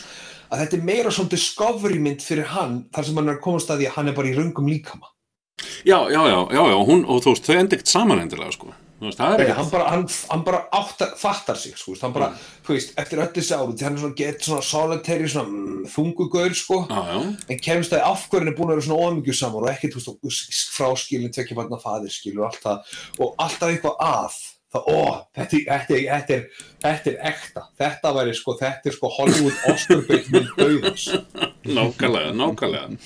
að þetta er meira svona discovery mynd fyrir hann þar sem hann er að komast að því að hann er bara í röngum líkama. já, já, já, já, já, hún, og þú veist, þau endi ekkert saman endilega, sko veist, Nei, hann bara, hann, hann bara áttar, fattar sig, sko, hann bara, Mm. þú veist, eftir öll þessi árum, því hann er svona gett svona mm, þungugaur, sko, já, en kemst það af hverju hann er búin að vera svona ómyggju saman og ekkert, þú veist, fráskilin, tvekja barna fadir, skilur, allt það, og alltaf eitthvað að, það, ó, þetta, þetta, þetta, er, þetta er ekta. Þetta væri sko, þetta er sko Hollywood Oscar bait minn dauðans nákvæmlega, nákvæmlega.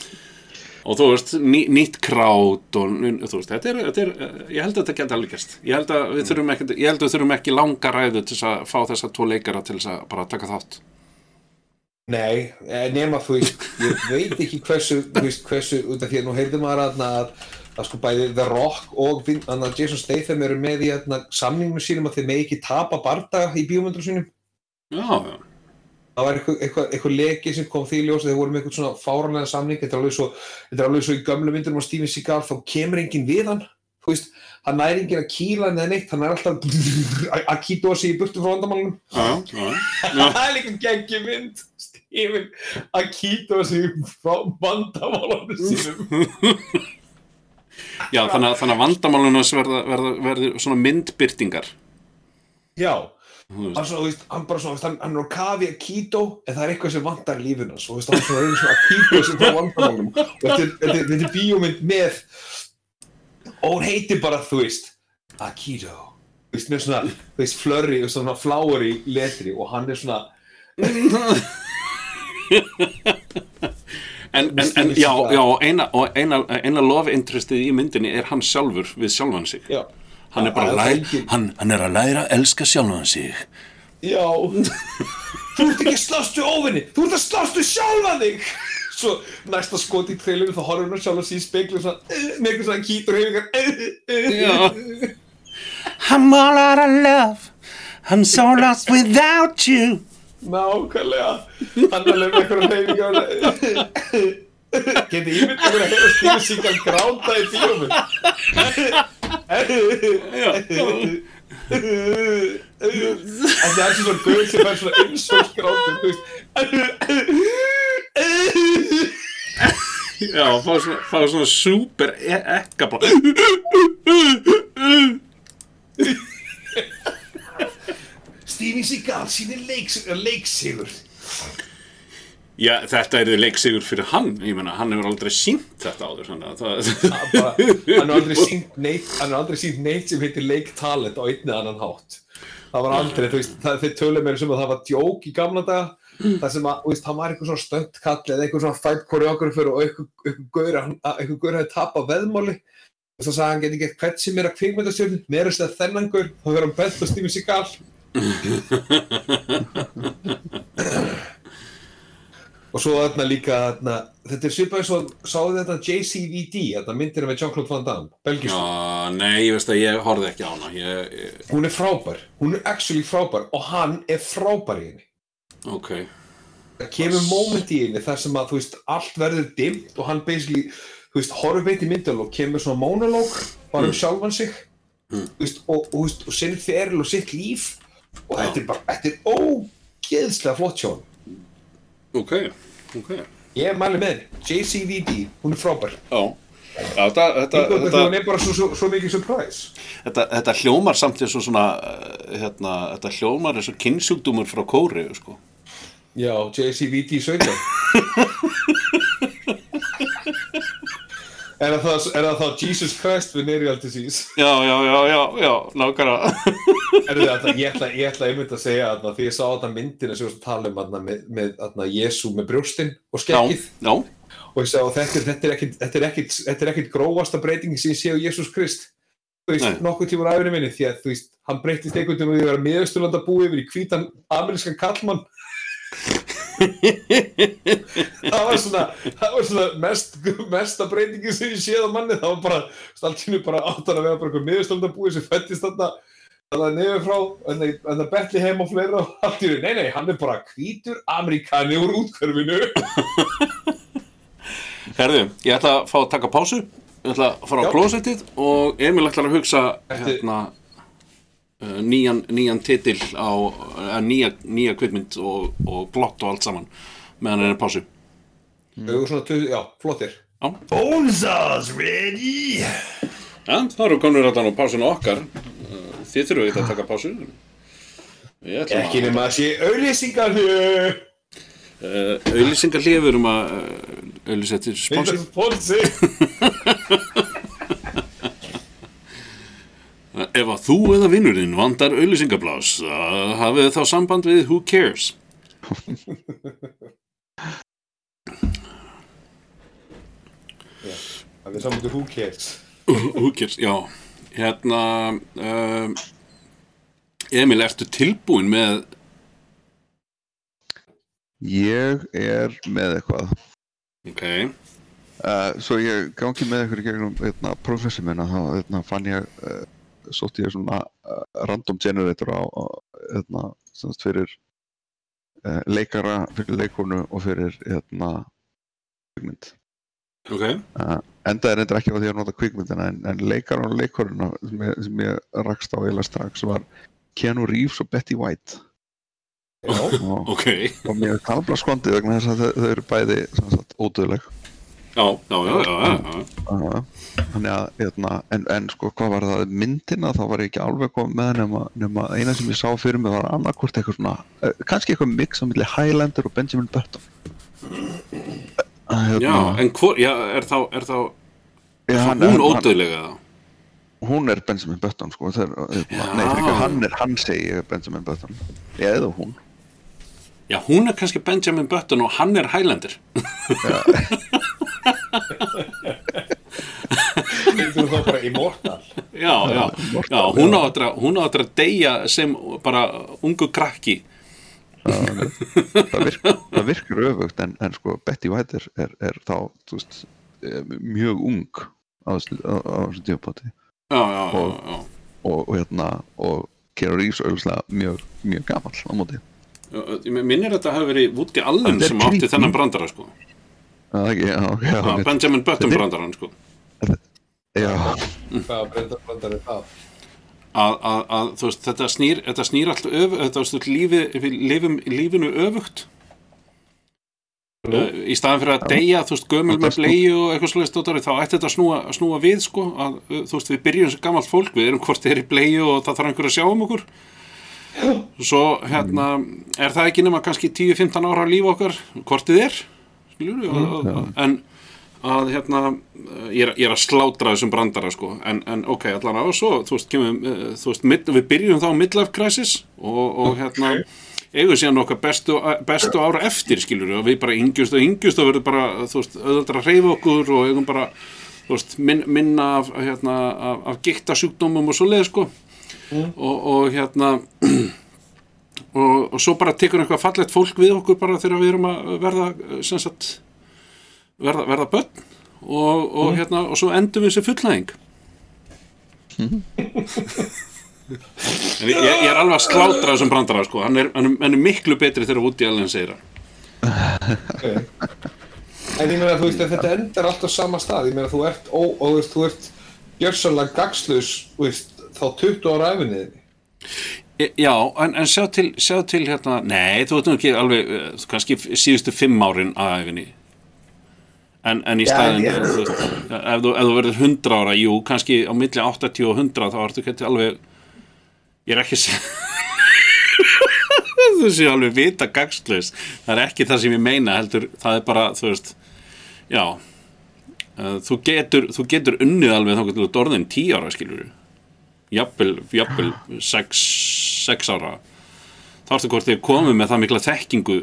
Og þú veist, ný, nýtt krát og þú veist, þetta er, þetta er ég held að þetta geta alveg gerst. Ég held að við þurfum ekki, ég held að við þurfum ekki langa ræðu til þess að fá þessa tvo leikara til þess að bara taka þátt. Nei, eh, nema þú veist, ég veit ekki hversu, þú veist, hversu, út af því að nú heyrði maður aðna að, að sko bæði The Rock og Jason Statham eru með í aðna samningum sínum að þeir megi ekki tapa bardaga í bíómyndur sínum. já, já, Það var eitthvað, eitthvað, eitthvað leki sem kom því í ljós að þeir voru með eitthvað svona fáranlega samning, þetta er alveg svo, þetta er alveg svo í gömlu myndunum á Steven Seagal, þá kemur enginn við hann, þú veist, hann næri enginn að kýla hann eða neitt, hann er alltaf að- kýta sig í burtu frá vandamálunum. já, já, já. Það er líka geggi mynd Steven að kýta sig frá vandamálunum sínum já þannig, að, þannig að vandamálunars verða, verða, verða svona myndbyrtingar Já. Hann, svo, veist, hann, bara svona, hann, hann er á kafi að kýtó en það er eitthvað sem lífinu hans og hann er svona, svona að kýta sig frá vandamálunum og þetta er- þetta þetta bíómynd með og hún heitir bara, þú veist þú veist, með svona, þú veist, flurry og svona flowery letri og hann er svona en, en, en já, já, eina, eina, eina love interestið í myndinni er hann sjálfur við sjálfan sig. Já, hann er bara að læra hann, hann er að læra að elska sjálfan sig. Já. Þú ert ekki að slást við óvinni Þú ert að slást við sjálfa þig. Svo næsta skot í trailinu þá horfum að sjálfa sig í speiklu svona, eh, með eitthvað svona kýtur Já. I'm all out of love I'm so lost without you Nákvæmlega. Hann er alveg með eitthvað hefingar Geti ímynd að vera að heyra Steven Seagal gránda í En það er svona guð sem fær svona veist. Já, fá svona, fá svona super e ekka bara Steven Seagal sínir leiks, leiksigur. Já, þetta er leiksigur fyrir hann. Ég meina, hann hefur aldrei sínt þetta áður það bara, hann er aldrei sínt neitt hann er aldrei sínt neitt sem heitir leiktalent á einni annan hátt. Það var aldrei, þú veist, það, þeir tölum mér sem að það var djók í gamla daga það sem að, þú veist, hann var eitthvað svona stöndkall eða eitthvað svona fight choreographer og eitthvað, gaur, að- eitthvað gaur hefði tapað veðmáli. Og svo sagði hann geti gett hvert sem er að kvikmyndastjörn meira þess að þennan gaur, þá verður hann bent og Steven Seagal og svo þarna líka þarna, þetta er svipað eins og sáðu þetta JCVD, þetta myndir með Jean-Claude Van Damme, belgísk Já, nei, ég veist að ég horfði ekki á hana ég, ég, hún er frábær, hún er actually frábær og hann er frábær í henni. Ok. Það kemur moment í henni þar sem að þú veist allt verður dimmt og hann basically þú veist horfir beint í myndal og kemur svona monolog bara um sjálfan sig. Þú veist, og, og, veist, og sinnir feril og sitt líf og þetta er bara, þetta er ógeðslega flott sjón Ok, ok. Ég mæli með henni, JCVD, hún er frábær. Já. Þetta, hún er bara svo, svo, svo mikið surprise. Þetta, þetta hljómar samt eins og svona eh, hérna, þetta hljómar eins og kynnsjúkdúmur frá Kóri sko. já, JCVD 17 er það, er þá Jesus Christ við Nereal Disease? Já, já, já, já, já, nákvæmlega. Er það, ég, ætla, ég ætla einmitt að segja að því ég sá þetta myndina sem við varst að tala um þarna, með, með þarna, Jésu með brjóstinn og Já, skeggið já, og ég sagði að þetta, er- þetta, er ekkit, þetta, er ekkit, þetta er ekkit grófasta breytingi sem ég sé á Jésús Krist. Þú veist, nokkuð tímur af henni minni því að þú veist, hann breytist einhvern veginn að vera miðausturlanda búi yfir í hvítan amerískan kallmann það var svona það var svona mest, mesta breytingi sem ég séð á manni. Það var bara, staltinu bara áttan að vera bara eitthvað miðausturlanda búi sem fættist þarna þannig að nefnir frá, en það betli heim og fleira og allt í raun, nei nei, hann er bara hvítur Amerikani úr útkörfinu herðu, ég ætla að fá að taka pásu. Ég ætla að fara á klósettið og Emil ætlar að hugsa Eftir- hérna nýjan, nýjan titil á uh, nýja, nýja kvikmynd og, og blott og allt saman meðan hann er pásu. Þau eru svona, tu- já, flottir. Já, Bonzas ready. ja, það eru konur allan á pásinu okkar. Uh, Þið þurfum ekki að taka pásu. Ekki nema að sé auðlýsingar uh, auðlýsingar hlifur um að auðlýsa til er ponsi ef að þú eða vinnurinn vandar auðlýsingablás, uh, hafið þá samband við Who Cares. Það er saman til who cares. Who Cares, já. Hérna, um, Emil, ertu tilbúin með, Ég er með eitthvað. ok, Uh, svo ég gangi með ykkur í gegnum hérna, professor minna, þá hérna, fann ég, uh, sótti ég svona uh, random generator á, á hérna, sem sagt fyrir uh, leikara, fyrir leikonu og fyrir hérna, kvikmynd. ok, Uh, enda er reyndar ekki á því að nota kvikmyndina en, en leikaran og leikoruna sem ég, sem ég rakst á eiginlega strax var Keanu Reeves og Betty White Já. og, ok, og mér er talbla skondið vegna þess að þau, eru bæði ódöðleg já, já, já, já, já, já. þannig að hérna, en, en sko hvað var það myndina þá var ég ekki alveg komið með nema, nema eina sem ég sá fyrir mig var annarkvort eitthvað svona uh, kannski eitthvað mix á milli Highlander og Benjamin Button uh, hérna, Já, en hvor, já, er þá, er þá, já, þá hún ódöðlega það? hún er Benjamin Button sko þeir, Já. nei, fyrir ekki, hann er, hann segi er Benjamin Button eða hún Já, hún er kannski Benjamin Button og hann er Highlander. Þú er þá bara immortal. Já, já, já, hún á eftir að, að deyja sem bara ungu krakki. það, virk, það virkar öfugt en, en sko Betty White er, er, er þá veist, eh, mjög ung á þessu já, Og- já. og, og hérna og Keanu Reeves auðvitað mjög, mjög gamall á móti Já, Ég minnir að þetta hafi verið Woody Allen er sem átti þennan brandara, sko. Já, já, Já, já, Benjamin Button Þetta er- brandarann, sko. já, Hvað breyndar brandar er það? Að, að, að, þú veist, þetta snýr, þetta snýr alltaf öfugt, þetta, þú veist, lífi, við lifum lífinu öfugt. Uh, í staðan fyrir að deyja, þú veist, gömul með bleiu og eitthvað svolítið stóttari, þá ætti þetta að snúa, snúa við, sko, að, uh, þú veist, við byrjum sem gammalt fólk, við erum hvort þið er í bleiu og það þarf einhver að sjá um okkur. Svo, hérna, er það ekki nema kannski 10-15 ára líf okkar, hvort þið er, skiljur, mm, en að, hérna, ég er, ég er að slátra þessum brandara, sko, en, en ok, allan á, svo, þú veist, kemum, uh, þú veist, mid, við byrjum þá midlife crisis og, og hérna, eigum síðan okkar bestu, bestu ára eftir skilur og við bara yngjust og yngjust og verður bara þú veist, auðvitað að reyfa okkur og eigum bara þú veist, min, minna af, hérna, af, af gikta sjúkdómum og svo leið sko og, og hérna og, og svo bara tekur eitthvað fallegt fólk við okkur bara þegar við erum að verða sem sagt verða, verða börn og, og hérna og svo endum við sem fullnæðing En ég, ég er alveg að slátra þessum brandara sko. hann, er, hann, er, hann er miklu betri þegar Woody Allen segir hann Okay. En ég meina, þú veist, að þetta endar allt á sama stað. Ég meina, þú ert, ó, og, þú veist, þú ert gjörsanlega veist, þá 20 ára æfinniðinni. Já, en, en sjá til, sjá til hérna, nei, þú veit nú ekki alveg, eh, kannski síðustu fimm árin að æfinni. En, en í staðin, þú veist, ef ef þú verður 100 ára, jú, kannski á milli 80 og 100, þá ertu ekki alveg, ég er ekki þú sé alveg vita gagslaus, það er ekki það sem ég meina, heldur, það er bara, þú veist, já, eh, þú getur, þú getur unnið alveg þá getur þú orðin 10 ára, skilur jafnvel, jafnvel sex, sex ára þá ertu hvort þið komið með það mikla þekkingu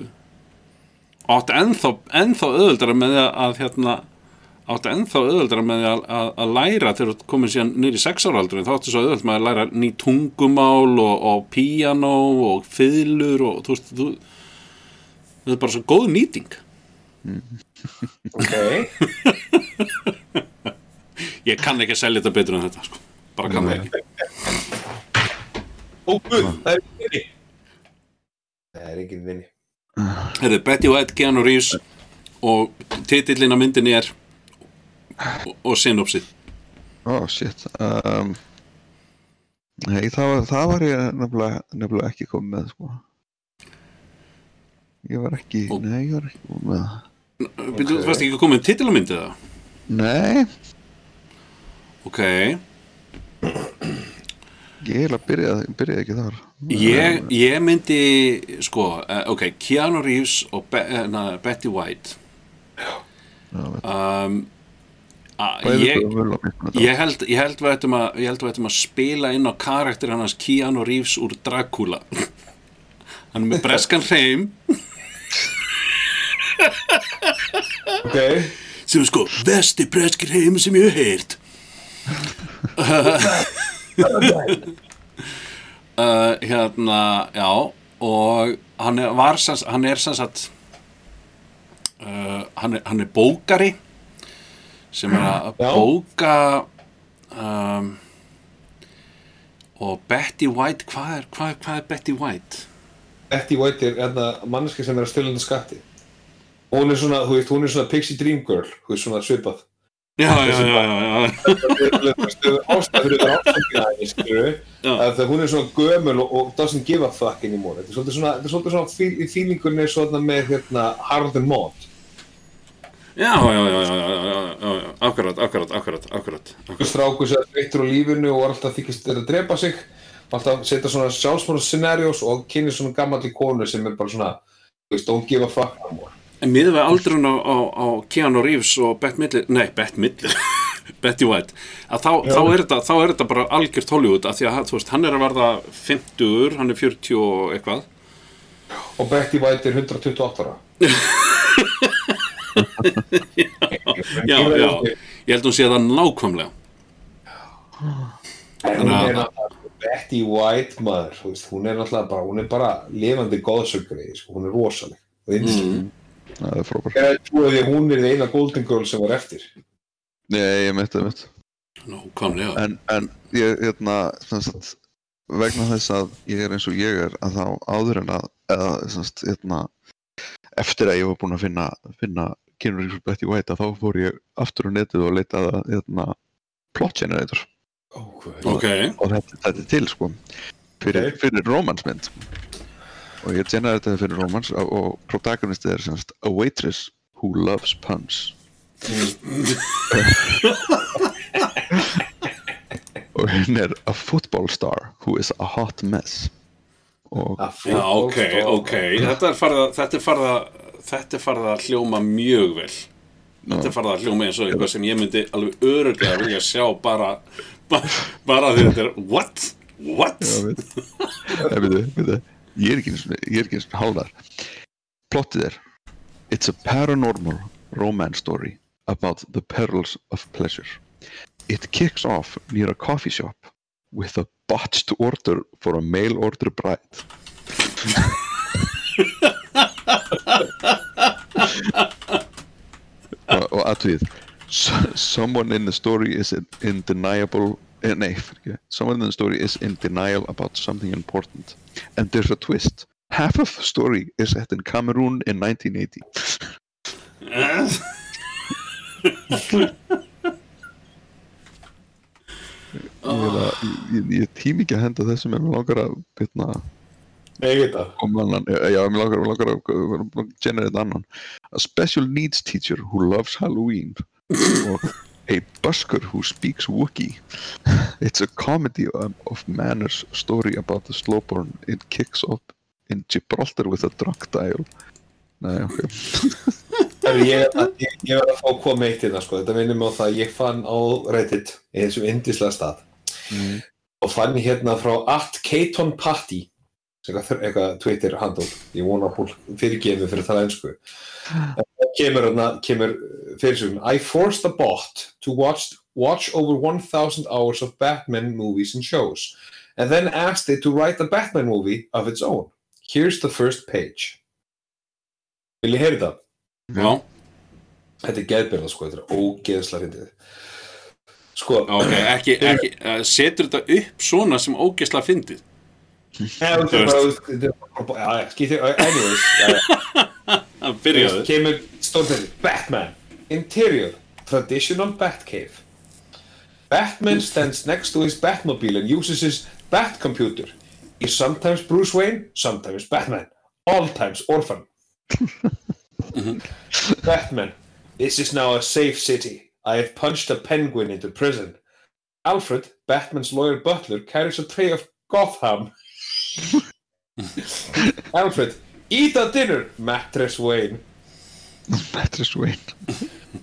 áttu ennþá, ennþá öðuldara með því að hérna áttu ennþá öðuldara með að, að, að læra þegar þú komið síðan nýri sex ára aldrei þá áttu svo öðuld með að læra ný tungumál og, og píanó og fiðlur og þú veist þú, það er bara svo góð nýting Ok. ég kann ekki að selja þetta betur en þetta sko. Bara kann það ekki. Ó, guð, það er ekki vinni. Það er ekki vinni. Herðu, Betty White, Keanu Reeves og titillin á myndinni er og, og synopsið oh shit um, Nei, það var, það var ég nefnilega, nefnilega ekki komið með sko. Ég var ekki, Og- nei, ég var ekki komið með þú varst ekki að koma með titil á myndið það? Nei, Ok, ég eiginlega byrjaði, byrjaði ekki þar. Ég, ég myndi sko, eh, ok, Keanu Reeves og Be na, Betty White. Um, ég, ég held ég held við ættum að, að spila inn á karakter hans Keanu Reeves úr Dracula. Hann er með breskan hreim. Ok, sem er sko vesti breskir heim sem ég hef heyrt uh, hérna já og hann er, var hann er sem sagt uh, hann, er, hann er bókari sem er að bóka um, og Betty White hvað er, hvað, er- hvað er Betty White? Betty White er hérna manneski sem er að stjórnanda skatti. Hún er svona, þú veist, hún er svona pixie dream girl þú veist, svona svipað Já, já, já, já, já. Það er ástæður að hún er svona gömul og, og doesn't give a fuck anymore. Þetta er svona, þetta er svona í fílingunni svona með hérna hard and mod. Já, já, já, já, já, já, akkurat, akkurat, akkurat, akkurat. Strákus er eittur á lífinu og alltaf þykist er að drepa sig. Alltaf setja svona sjálfsmórnsscenarios og kynir svona gammalli konu sem er bara svona, þú veist, don't give a fuck anymore. En miður við aldrun á, á, á Keanu Reeves og Bette Midler, nei, Bette Midler, Betty White, að þá, þá, er þetta, þá er þetta bara algjört Hollywood, að því að, þú veist, hann er að verða 50, hann er 40 og eitthvað. og Betty White er 128 ára Já, já, ég held hún sé það nákvæmlega. Er náttúrulega Betty White maður, hún er náttúrulega bara, hún er bara lifandi góðsöggri, sko, hún er rosaleg og yndisleg. Það er frábært. Ég trúi því að hún er eina Golden Girl sem var eftir. Nei, ég mitt, ég mitt. Nákvæmlega. En, en ég, hérna, sagt, vegna þess að ég er eins og ég er, að þá áður en að, eða, sagt, hérna, eftir að ég var búinn að finna, finna Reeves og Betty White, að þá fór ég aftur á netið og leitaði að, hérna, plot generator. Ok, Og þetta, þetta er til, sko, fyrir, fyrir romansmynd. Og ég generaði þetta fyrir romans og, protagonistið er sem sagt a waitress who loves puns. og hinn er a football star who is a hot mess. Og já, ok, ok, þetta er farið að, þetta er farið að, þetta er farið að hljóma mjög vel. Þetta er farið að hljóma eins og eitthvað sem ég myndi alveg öruglega vilja sjá bara, bara, bara því þetta er, what? What? Já. Nei, veitu, veitu, ég er ekki eins og hálfar. Plottið er It's a paranormal romance story about the perils of pleasure. It kicks off near a coffee shop with a botched order for a mail order bride. og, aðtöðið someone in the story is in, in deniable eh, nei, fyrirgefðu. someone in the story is in denial about something important. And there's a twist. Half of the story is set in Cameroon in 1980 ég, ég, ég, ég tím ekki að henda þessum en mér langar að Ég veit það. koma annan eh, já, langar, mér langar að generate annan. A special needs teacher who loves Halloween. Og a busker who speaks Wookiee. It's a comedy of, of manners story about the slowborn. It kicks up in Gibraltar with a drunk dial. Nei, ok. Ég, ég, ég verð að fá að koma eitt hérna, sko. Þetta minnum á það að ég fann á Reddit í þessum yndislega stað. Og fann hérna frá at Keaton Patty eitthvað, Twitter handle ég vona að fólk fyrirgefi fyrir það einsku það kemur, hérna, kemur fyrirsögn I forced a bot to watch, watch over 1000 hours of Batman movies and shows and then asked it to write a Batman movie of its own here's the first page Vil ég heyri það? Já, Þetta er geðbyrða sko, þetta er ógeðslega fyndið. Sko, ok, ekki, ekki, uh, setur þetta upp svona sem ógeðslega fyndið? þetta er bara, já, skýtti, anyways. Það byrjaði. kemur stórþætti, Batman, interior, traditional Batcave. Batman stands next to his Batmobile and uses his Batcomputer. He's sometimes Bruce Wayne, sometimes Batman, all times orphan. Batman, this is now a safe city. I have punched a penguin into prison. Alfred, Batman's lawyer butler, carries a tray of Gotham. Alfred, eat a dinner, mattress Wayne. Mattress Wayne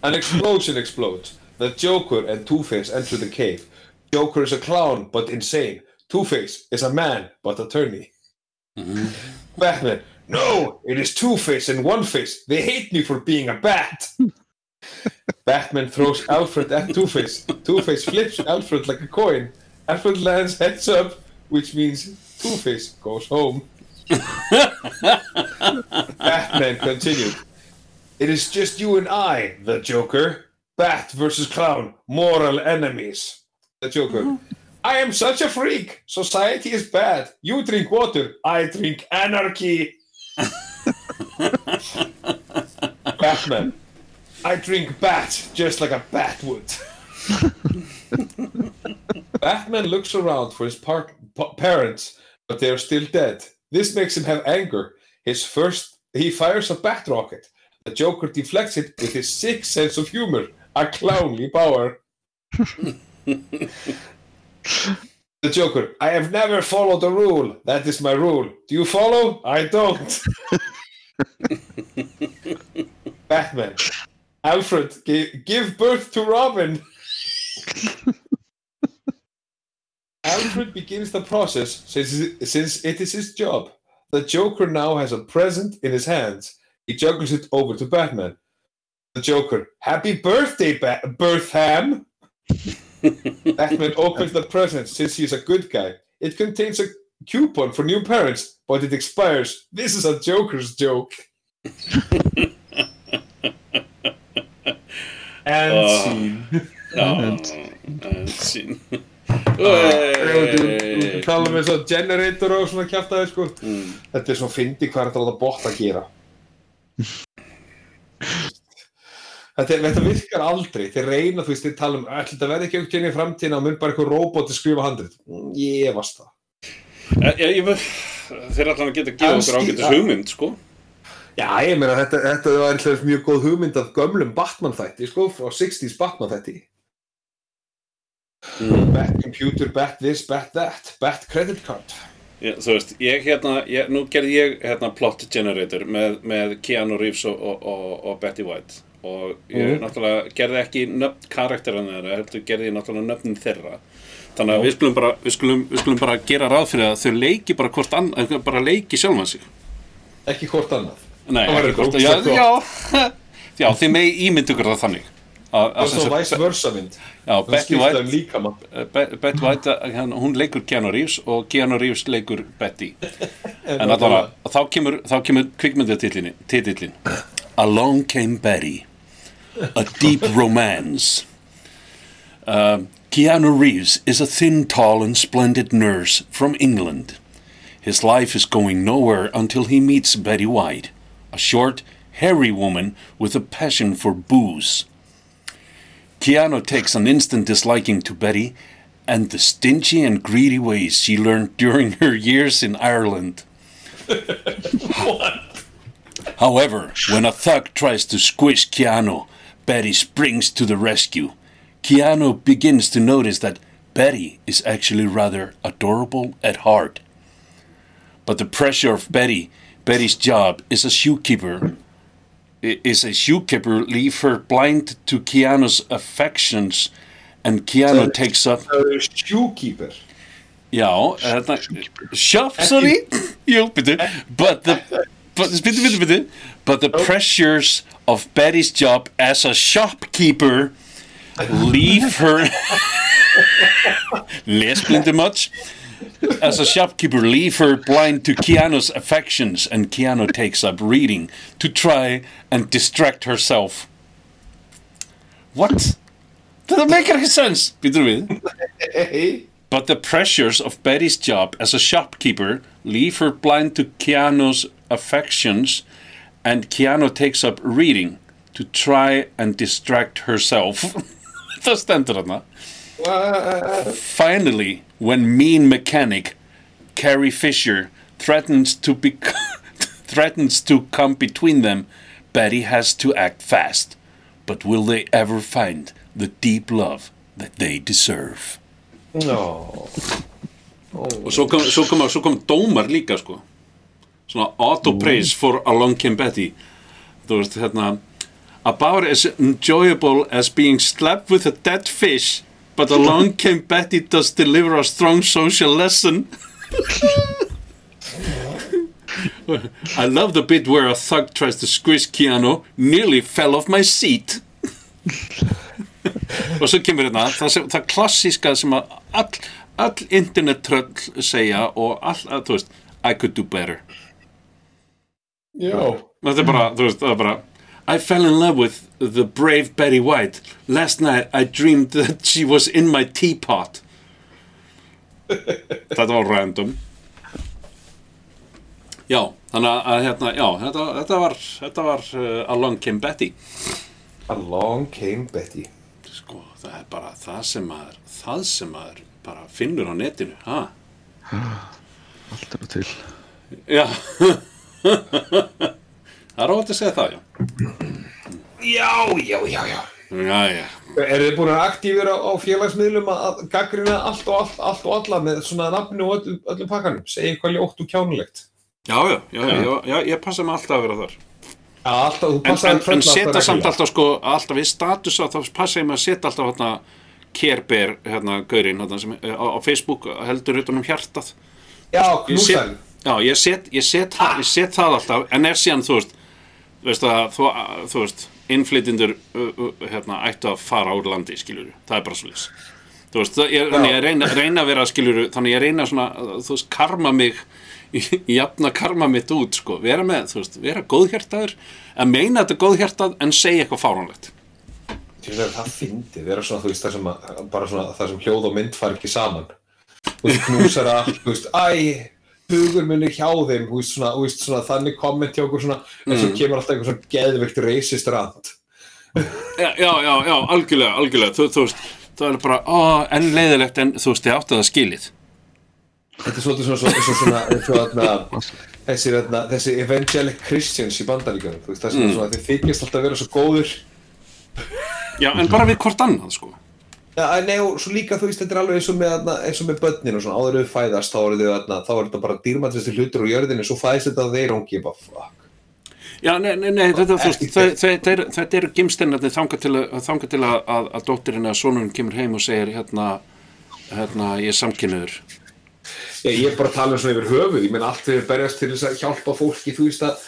An explosion explodes. The Joker and Two-Face enter the cave. Joker is a clown, but insane. Two-Face is a man, but attorney. Mm-hmm. Batman, no, it is Two-Face and One-Face. They hate me for being a bat. Batman throws Alfred at Two-Face. Two-Face flips Alfred like a coin. Alfred lands heads up, which means Two-Face goes home. Batman continued. It is just you and I, the Joker. Bat versus clown, moral enemies. The Joker. I am such a freak. Society is bad. You drink water. I drink anarchy. Batman. I drink bat just like a bat would. Batman looks around for his par- pa- parents, but they are still dead. This makes him have anger. His first, he fires a bat rocket. The Joker deflects it with his sick sense of humor, a clownly power. the Joker, I have never followed a rule. That is my rule. Do you follow? I don't. Batman. Alfred, gi- give birth to Robin. Alfred begins the process since, since it is his job. The Joker now has a present in his hands. He juggles it over to Batman. The Joker, happy birthday, ba- Birtham! Batman opens the present since he is a good guy. It contains a coupon for new parents, but it expires. This is a Joker's joke. and scene. Já, sín Við talum eins og generator og svona kjaftaði sko. Þetta er svona fyndi hvað er þetta að láta bot að gera. Þetta, þetta virkar aldrei. Þeir reyna, þú veist, þeir tala um ætli þetta verði ekki aukjörni í framtíðina og mun bara eitthvað robot að skrifa handrit. Mm, Ég varst það. Ég, ég, ég, þeir allan að geta að gefa okkur ágætis hugmynd, sko Já, ég meina þetta, þetta var eitthvað mjög góð hugmynd af gömlum Batman þætti, sko, frá 60s Batman þætti. Bat computer, bat this, bat that, bat credit card. Ég, Þú veist, ég hérna, ég, nú gerði ég hérna plot generator með, með Keanu Reeves og, og, og, og Betty White. Og ég Mhm. náttúrulega gerði ekki nöfn karakterana þeirra, heldur gerði ég náttúrulega nöfnin þeirra. Þannig að við skulum, bara, við, skulum, við skulum bara gera ráð fyrir að þau leiki bara hvort annar, bara leiki sjálfan sig. Ekki hvort annað. Nei, ekki hvort, gott, já, já, já, þið megi ímyndu ykkur það þannig er svo vice versa mynd. Já, Það Betty White hann, hún leikur Keanu Reeves og Keanu Reeves leikur Betty. En allavega, þá kemur, kemur kvikmyndatitillin titillin Along Came Betty A Deep Romance. Um, Keanu Reeves is a thin, tall and splendid nurse from England. His life is going nowhere until he meets Betty White a short, hairy woman with a passion for booze Keanu takes an instant disliking to Betty and the stingy and greedy ways she learned during her years in Ireland. However, when a thug tries to squish Keanu, Betty springs to the rescue. Keanu begins to notice that Betty is actually rather adorable at heart. But the pressure of Betty, Betty's job is a shoekeeper, is a shoekeeper leave her blind to Keanu's affections and Keanu takes up Það er shoekeeper. Já, þetta Shop, sorry? Jú, byrju But the but, byrju, byrju, byrju But the pressures of Betty's job as a shopkeeper leave her. Lesblindu much as a shopkeeper leave her blind to Keanu's affections and Keanu takes up reading to try and distract herself What? Does that make any sense? Byrju við Hey. But the pressures of Betty's job as a shopkeeper leave her blind to Keanu's affections, and Keanu takes up reading to try and distract herself. Það stendur þarna. Finally, when mean mechanic Carrie Fisher threatens to be threatens to come between them, Betty has to act fast. But will they ever find the deep love that they deserve? No. og svo kom, svo kom, svo kom dómar líka sko svona auto-praise for Along Came Betty þú veist hérna about as enjoyable as being slapped with a dead fish, but along came Betty does deliver a strong social lesson. I love the bit where a thug tries to squish Keanu, nearly fell off my seat. og svo kemur hérna það, það klassíska sem að all, all internet tröll segja og all, að, þú veist, I could do better Já. þetta er bara, þú veist, það er bara I fell in love with the brave Betty White last night I dreamed that she was in my teapot þetta var random já, þannig að- hérna, já, þetta, þetta var þetta var uh, Along Came Betty Along came Betty. sko, það er bara það sem maður það sem maður bara finnur á netinu ha? Allt er nú til. já það er óvægt að segja það, já Já, já, já, já. já, já, Er þið búin að aktífira á félagsmiðlum að að gaggrina allt og allt, allt og alla með svona nafni og öllum, öllum pakkanum? Segja eitthvað ljótt og kjánulegt. já, já, já, já, já, já ég passa mig alltaf að vera þar Já, alltaf, þú en, passaði en, en trölla setja alltaf samt alltaf sko alltaf við status að þá passa ég mig að setja alltaf hérna Kerber, hérna, gaurinn hérna, sem, á, á Facebook heldur utan um hjartað Já, knúsæl. já, ég set, ég, set, ég set það alltaf en er síðan, þú veist veist að, þú, þú veist innflytjendur uh, uh, hérna, ættu að fara úr landi, skilur það er bara svo lýs þú veist, ég, þannig ég reyna, reyna að vera skilur þannig ég reyna svona, þú veist, karma mig jafna karma mitt út sko, vera með, þú veist, vera góðhjartaður að meina þetta góðhjartað en segja eitthvað fáránlegt. Það fyndi, vera svona, þú veist, það sem, að, bara svona, það sem hljóð og mynd fari ekki saman. Þú veist, knúsar allt, þú veist, æ, hugur minni hjá þeim, veist, svona, veist, svona, þannig komment hjá okkur svona, en Mm. svo kemur alltaf eitthvað svona geðvikt racist rand. já, já, já, já, algjörlega, algjörlega þú, þú veist, það er bara, ó, enn leiðilegt en þú veist, þið áttu það skilið Þetta er svolítið svona, svona, svona, þessi, þessi evangelic Christians í bandaríkjunum, þú veist, það Mm. er svona, þeir þykjast alltaf að vera svo góður. já, en bara við hvort annað, sko En nei, og svo líka, þú veist, þetta er alveg eins og með, eins og með börnin og svona, áður þau fæðast, þá eru er þetta bara dýrmættistu hlutur á jörðinni, svo fæðist þetta að þeir hongi, bara, fuck. Já, nei, nei, nei þetta, þetta eru gimstennarnir þangað til, að, þangað til að, að, að dóttirinn eða sonurinn kemur heim og segir hérna, hérna, ég er samkynniður. Ég er bara að tala um svona yfir höfuð, ég meina allt þegar berjast til þess að hjálpa fólki, þú veist að,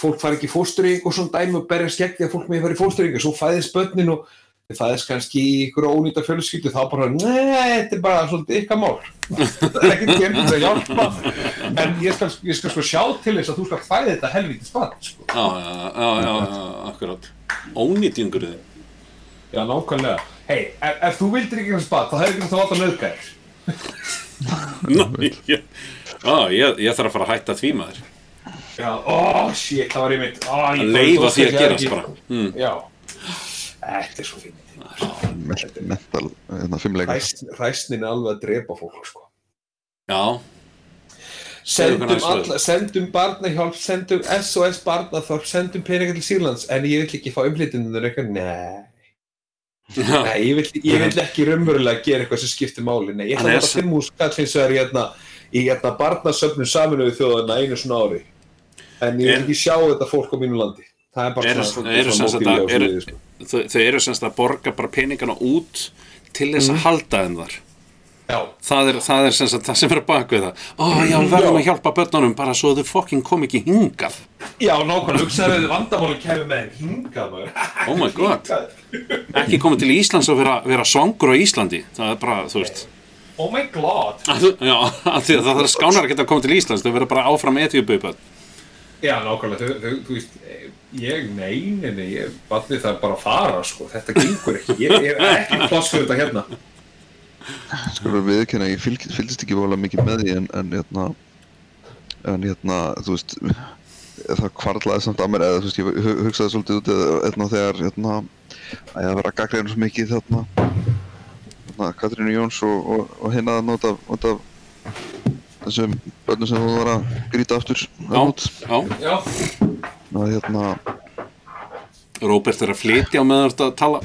fólk fari ekki í fóstureying og svona dæmi og berjast gegn því að fólk með fara í fóstureying og svo fæðist börnin og þið fæðist kannski í ykkur ónýta fjölskyldu þá bara, nei, þetta er bara svolítið ykkar mál. það er ekkert gerð til að hjálpa, en ég skal, ég skal sko sjá til þess að þú skal fæði þetta helvítið spann, sko. Já, já, já, já, já, akkurát. Ónýtingur þið. Já, nákvæmlega. Hei, ef, ef þú vildir ekki eitthvað spann, þá hefur ekki það átt að nöðgæðir. Ná, ég, ég, ég þarf að fara að hætta því maður. Já, ó, shit, það var ég Að leifa því að ég gerast bara. Mm. Já, þetta er svo fint. Mental, hérna, fimmleikar. Ræsn, ræsnin er alveg að drepa fólk sko. Já, Sendum, alla, sendum barnahjálp, sendum SOS barnaþorp, sendum peningar til Sýrlands en ég vill ekki fá umflytjunum eitthvað, nei, nei ég, vill, ég vill ekki raunverulega gera eitthvað sem skiptir máli, nei, ég ætla er þetta fimm úr skall hins vegar í hérna, í hérna barnasöfnum saminuðu þjóðana einu svona ári. En ég vil Er- ekki sjá þetta fólk á mínu landi það er bara Eru- svona, eru sem sagt móbíli á að- eru- sviði, sko. þau, þau eru semst að borga bara peningana út til þess að halda þeim þar. Já, Það er, það er sem sagt það sem er að baka við það. Ó, já, við verðum að hjálpa börnunum bara svo þau fokking kom ekki hingað. já, nákvæmlega, hugsaðu að vandamáli kemur með hingað Oh my god. Ekki komið til Íslands og vera, vera svangur á Íslandi. Það er bara, þú veist. Oh my god Að- Já, að það er skánar að geta að koma til Íslands. Þau verður bara áfram etjuböpað. Já, nákvæmlega, þú veist, ég, nei, nei, nei, ég, barnið það er bara að fara, sko, þetta gengur ekki, ég, ég er ekki pláss fyrir þetta hérna. Skulum við viðkynna, ég fylg, fylgist ekki vola mikið með því en, en hérna, en hérna, þú veist, það kvarlaði samt að mér eða þú veist, ég hu- hugsaði svolítið út eða hérna þegar, hérna, að ég að vera að gagleina svo mikið þarna, hérna, Katrínu Jóns og, og, og hinna að nota, nota þessum börnum sem þú var að grýta aftur. Já, út, já. Já, að hérna, Róbert er að flytja á meðan þetta að tala.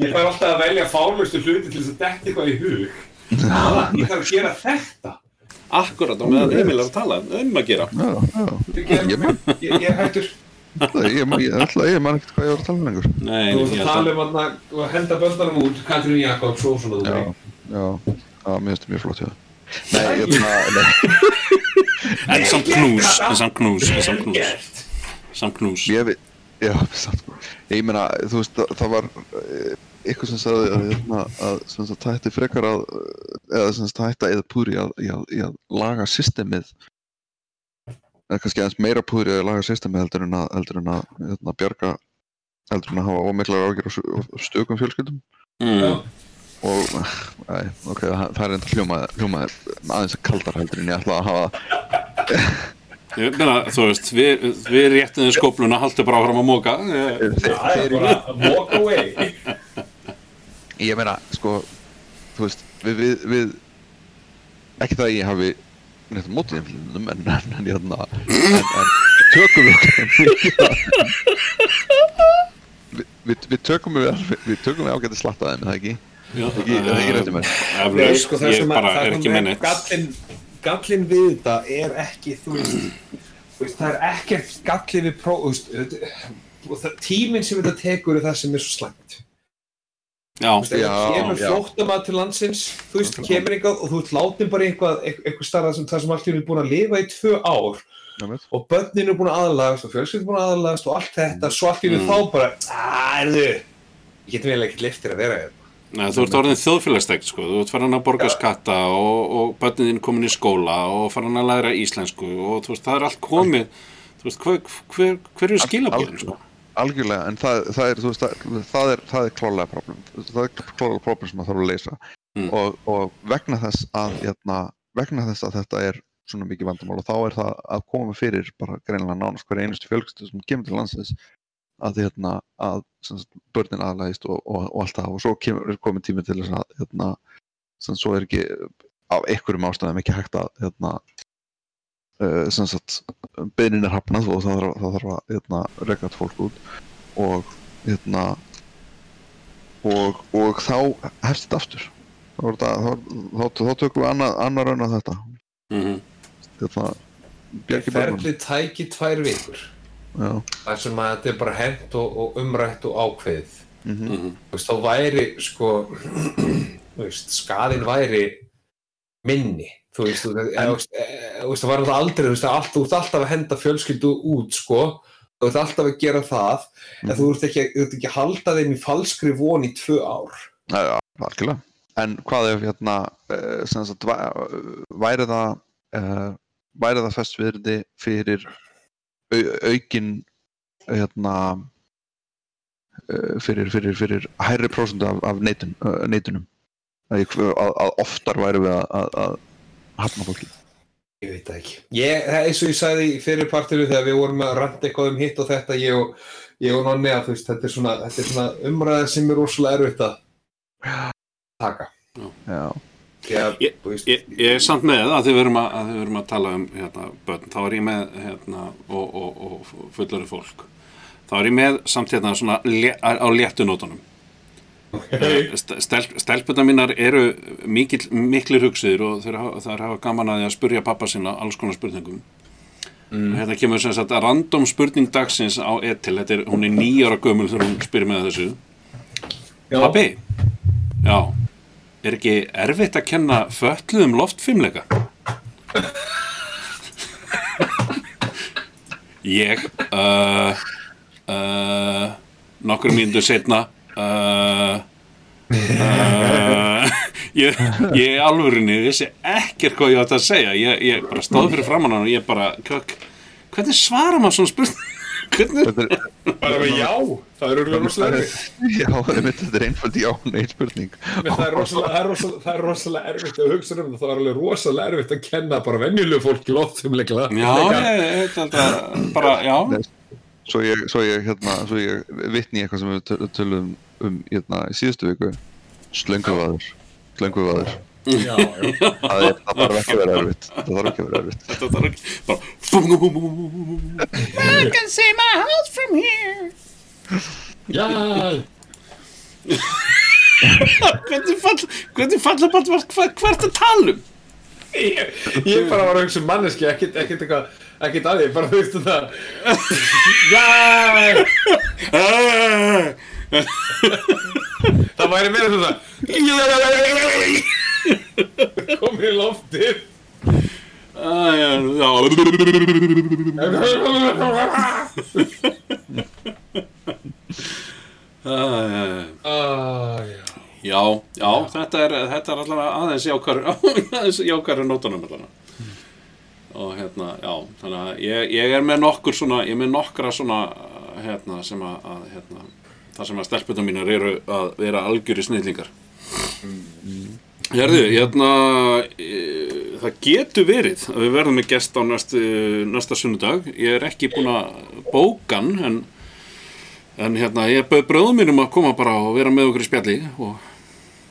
ég fær alltaf að velja fálustu hluti til þess að detta eitthvað í hug. Það, ég þarf að gera þetta. akkurat á meðan Emil er að tala um að gera Já, já. Ég, ég, ég er hættur Það- Ég, man- ég, ætla, ég man ekkert hvað ég var að tala um lengur. Nei, Þú varst að tala um að henda böndanum út Katrín Jakobs og svona þú Já, já, já, mér finnst það mjög flott það. Nei, ég nei, En samt knús, en samt knús, en samt knús. Samt knús. Ég veit, já, samt, ég meina, þú veist, það, það var eh, eitthvað sem sagði að, hérna, það hætti frekar að, eh, eða sem sagt, það hætti að eða púri að, að, að laga systemið, eða kannski aðeins meira púri að laga systemið heldur en að, heldur en að, hérna, bjarga, heldur en að hafa ómiklar ágjur á stökum fjölskyldum. mm. og æ, ok, það, það er enda hljómaði, hljómaði aðeins kaldar heldur en ég ætla að hafa. Ég meina, þú veist, við, við réttum þið skópluna haltu bara áfram að móka Það er bara walk away. Ég meina, sko þú veist, við, við, við ekki það að ég hafi neitt mótið einflunum en, en, en, en, en, en tökum við okkur við, við, við tökum við við tökum við ágæti slatta þeim, það ekki Já, ekki, það ekki réttum með það að- ekki gallinn, gallinn við þetta er ekki þú veist, það er ekkert gallið við próf þetta- tíminn sem þetta tekur er það sem er svo slæmt. Já, Þú veist, Já, kemur flóttamað til landsins þú veist, kemur eitthvað og þú látin bara eitthvað, eitthvað, eitthvað starra sem það sem einu er búin að lifa í tvö ár og börnin er búin að aðlagast og fjölskyldin er búin að aðlagast og allt þetta, svo í einu Mm. þá bara aððu, ég getum vel ekkert liftir að vera hérna Nei, þú ert orðin þjóðfélagstegt sko, þú ert farin að borga skatta og, og börnin þín komin í skóla og farin að læra íslensku og þú veist, það er allt komið. Þú veist, hver, hver, hver eru skilabóðin sko? algjörlega, en það, það er, þú veist, það, er, það er klálega problem. Það er klálega problem sem það þarf að leysa. Mm. og, og vegna þess að hérna, vegna þess að þetta er svona mikið vandamál og þá er það að koma fyrir bara greinilega nánast hverja einustu fjölgstu sem kemur til landsins að, hérna, að sagt, börnin aðlægist og, og, og allt það. Og svo kemur, er komið tími til þess að hérna, sem svo er ekki af einhverjum ástæðum ekki hægt að hérna, uh, sem sagt beinin er hafnað og það þarf, það þarf að hérna, þetta fólk út. Og hérna og, og þá hefst þetta aftur. Þá, er þetta, þá, þá, þá tökum við annað, annar raun að þetta. Mm hérna, Bjarki Bergman ferlið tæki tvær vikur þar sem að þetta er bara hent og, og umrætt og ákveðið. Mhm, þú veist, þá væri sko veist, skaðin væri minni. Þú veist, þú veist, þú veist það var alltaf aldrei, þú veist, allt, þú ert alltaf að henda fjölskyldu út, sko. Þú ert alltaf að gera það en þú ert ekki, ekki að halda þeim í falskri von í tvö ár. Já, já, algjörlega. En hvað ef hérna uh, sem sagt, væ- væri það uh, væri það fest virði fyrir aukin hérna uh, fyrir, fyrir, fyrir hærri prósentu af, af neitun, uh, neitunum að, að, að oftar væri við að, að, að hafna fólki Ég veit það ekki. Ég, það er eins og ég sagði fyrir partinu þegar við vorum að randa eitthvað um hitt og þetta, ég og, ég og Nonni að þú veist, þetta er svona, þetta er svona umræða sem er rosalega erfitt að taka. já, Því að, Ég, veist, ég, ég er samt með að þið verum að, að, að tala um hérna, börn, þá er ég með hérna, og, og, og fullari fólk. Þá er ég með samt hérna svona lé, á léttunótunum Stel, stelpuna mínar eru mikil, miklir hugsiður og þær hafa gaman að spurja pappa sinna alls konar spurningum. Mm. hérna kemur sem sagt að random spurning dagsins á Etil, þetta er, hún er nýjára gömul þegar hún spyrir með þessu. Já, Pappi, já, er ekki erfitt að kenna fötluðum loftfimleika? Ég, uh, uh, nokkur mínútur setna, uh, uh, ég, í alvörinni vissi ekkert hvað ég átti að segja, ég, ég bara stóð fyrir framann og ég bara, hvernig svarar maður svona spurning? Hvernig? þetta er, bara með já, það er örgulega rosalega erfitt. já, einmitt, þetta er einföld já, neil spurning. Það er rosalega, er rosalega, það er rosalega erfitt að hugsa um það, það er alveg rosalega erfitt að kenna bara venjulegu fólki loftfimleikla. Já, held að bara, já, svo ég, svo ég, hérna, svo ég vitni í eitthvað sem við töl- tölum um hérna, í síðustu viku. Slönguvaður. Slönguvaður Já, já. það, er, það þarf ekki að vera erfitt það þarf ekki að vera erfitt þetta þarf ekki, bara. I can see my house from here. Já, Hvernig fall, hvernig falla bara, ertu að tala um? ég, ég bara var að hugsa um manneski, ekkert, ekkert eitthvað, ekkert að því, bara þú veist þetta. Já, það væri meira svona, komið í loftið. Æ, já, já. Æ, já, já. Ah, já. Já, já, þetta er, þetta er allavega aðeins jákar, aðeins jákar nótunum allavega. Og hérna, já, þannig að ég, ég er með nokkur svona, ég er með nokkra svona, hérna, sem að, að hérna, það sem að stelputum mínar eru að vera algjöri snillingar. Hérðu, hérna, e, það getur verið að við verðum með gest á næstu, næsta sunnudag. Ég er ekki búinn að bóka hann, en, en hérna, ég bauð bröðum mínum að koma bara og vera með okkur í spjalli og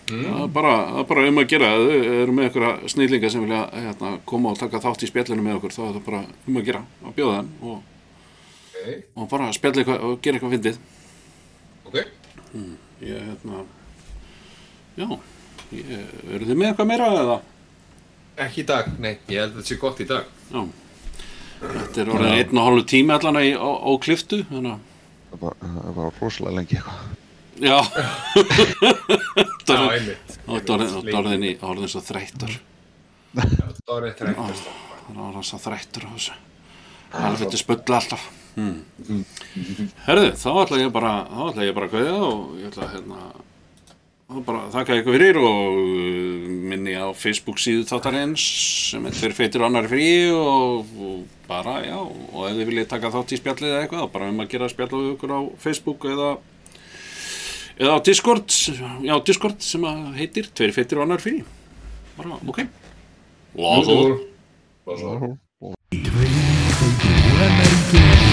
það, er bara, það er bara um að gera. Þau eru með einhverja snillinga sem vilja hérna, koma og taka þátt í spjallinu með okkur, þá er það bara um að gera, að bjóða þeim og, Ok, og bara eitthvað og gera eitthvað fyndið. ok. Ég, hérna, já, eru þið með eitthvað meira eða? Ekki í dag, nei, ég held að þetta sé gott í dag. Já. Þetta er orðin einn og hálfu tími allan í, á, á kliftu, þannig að, Það var, það var rosalega lengi eitthvað. já, einmitt. er orðin, þetta er orðin, í- orðin svo þreyttur. Það var eitt reyndast. Það orðin svo þreyttur á þessu. Það er fyrir spulla alltaf. Hmm. Herðu, þá ætla ég bara, þá ætla ég bara að kveðja og ég ætla að, hérna, þá bara þakka ykkur fyrir og uh, minni á Facebook síðu þáttarins sem er fyrir feitir og annar frí og, og bara, já, og ef þið viljið taka þátt í spjallið eða eitthvað, þá bara um að gera spjall á ykkur á Facebook eða eða á Discord, já, Discord sem að heitir Tveir feitir og annar frí. Bara, ok. Tveir feitir og annar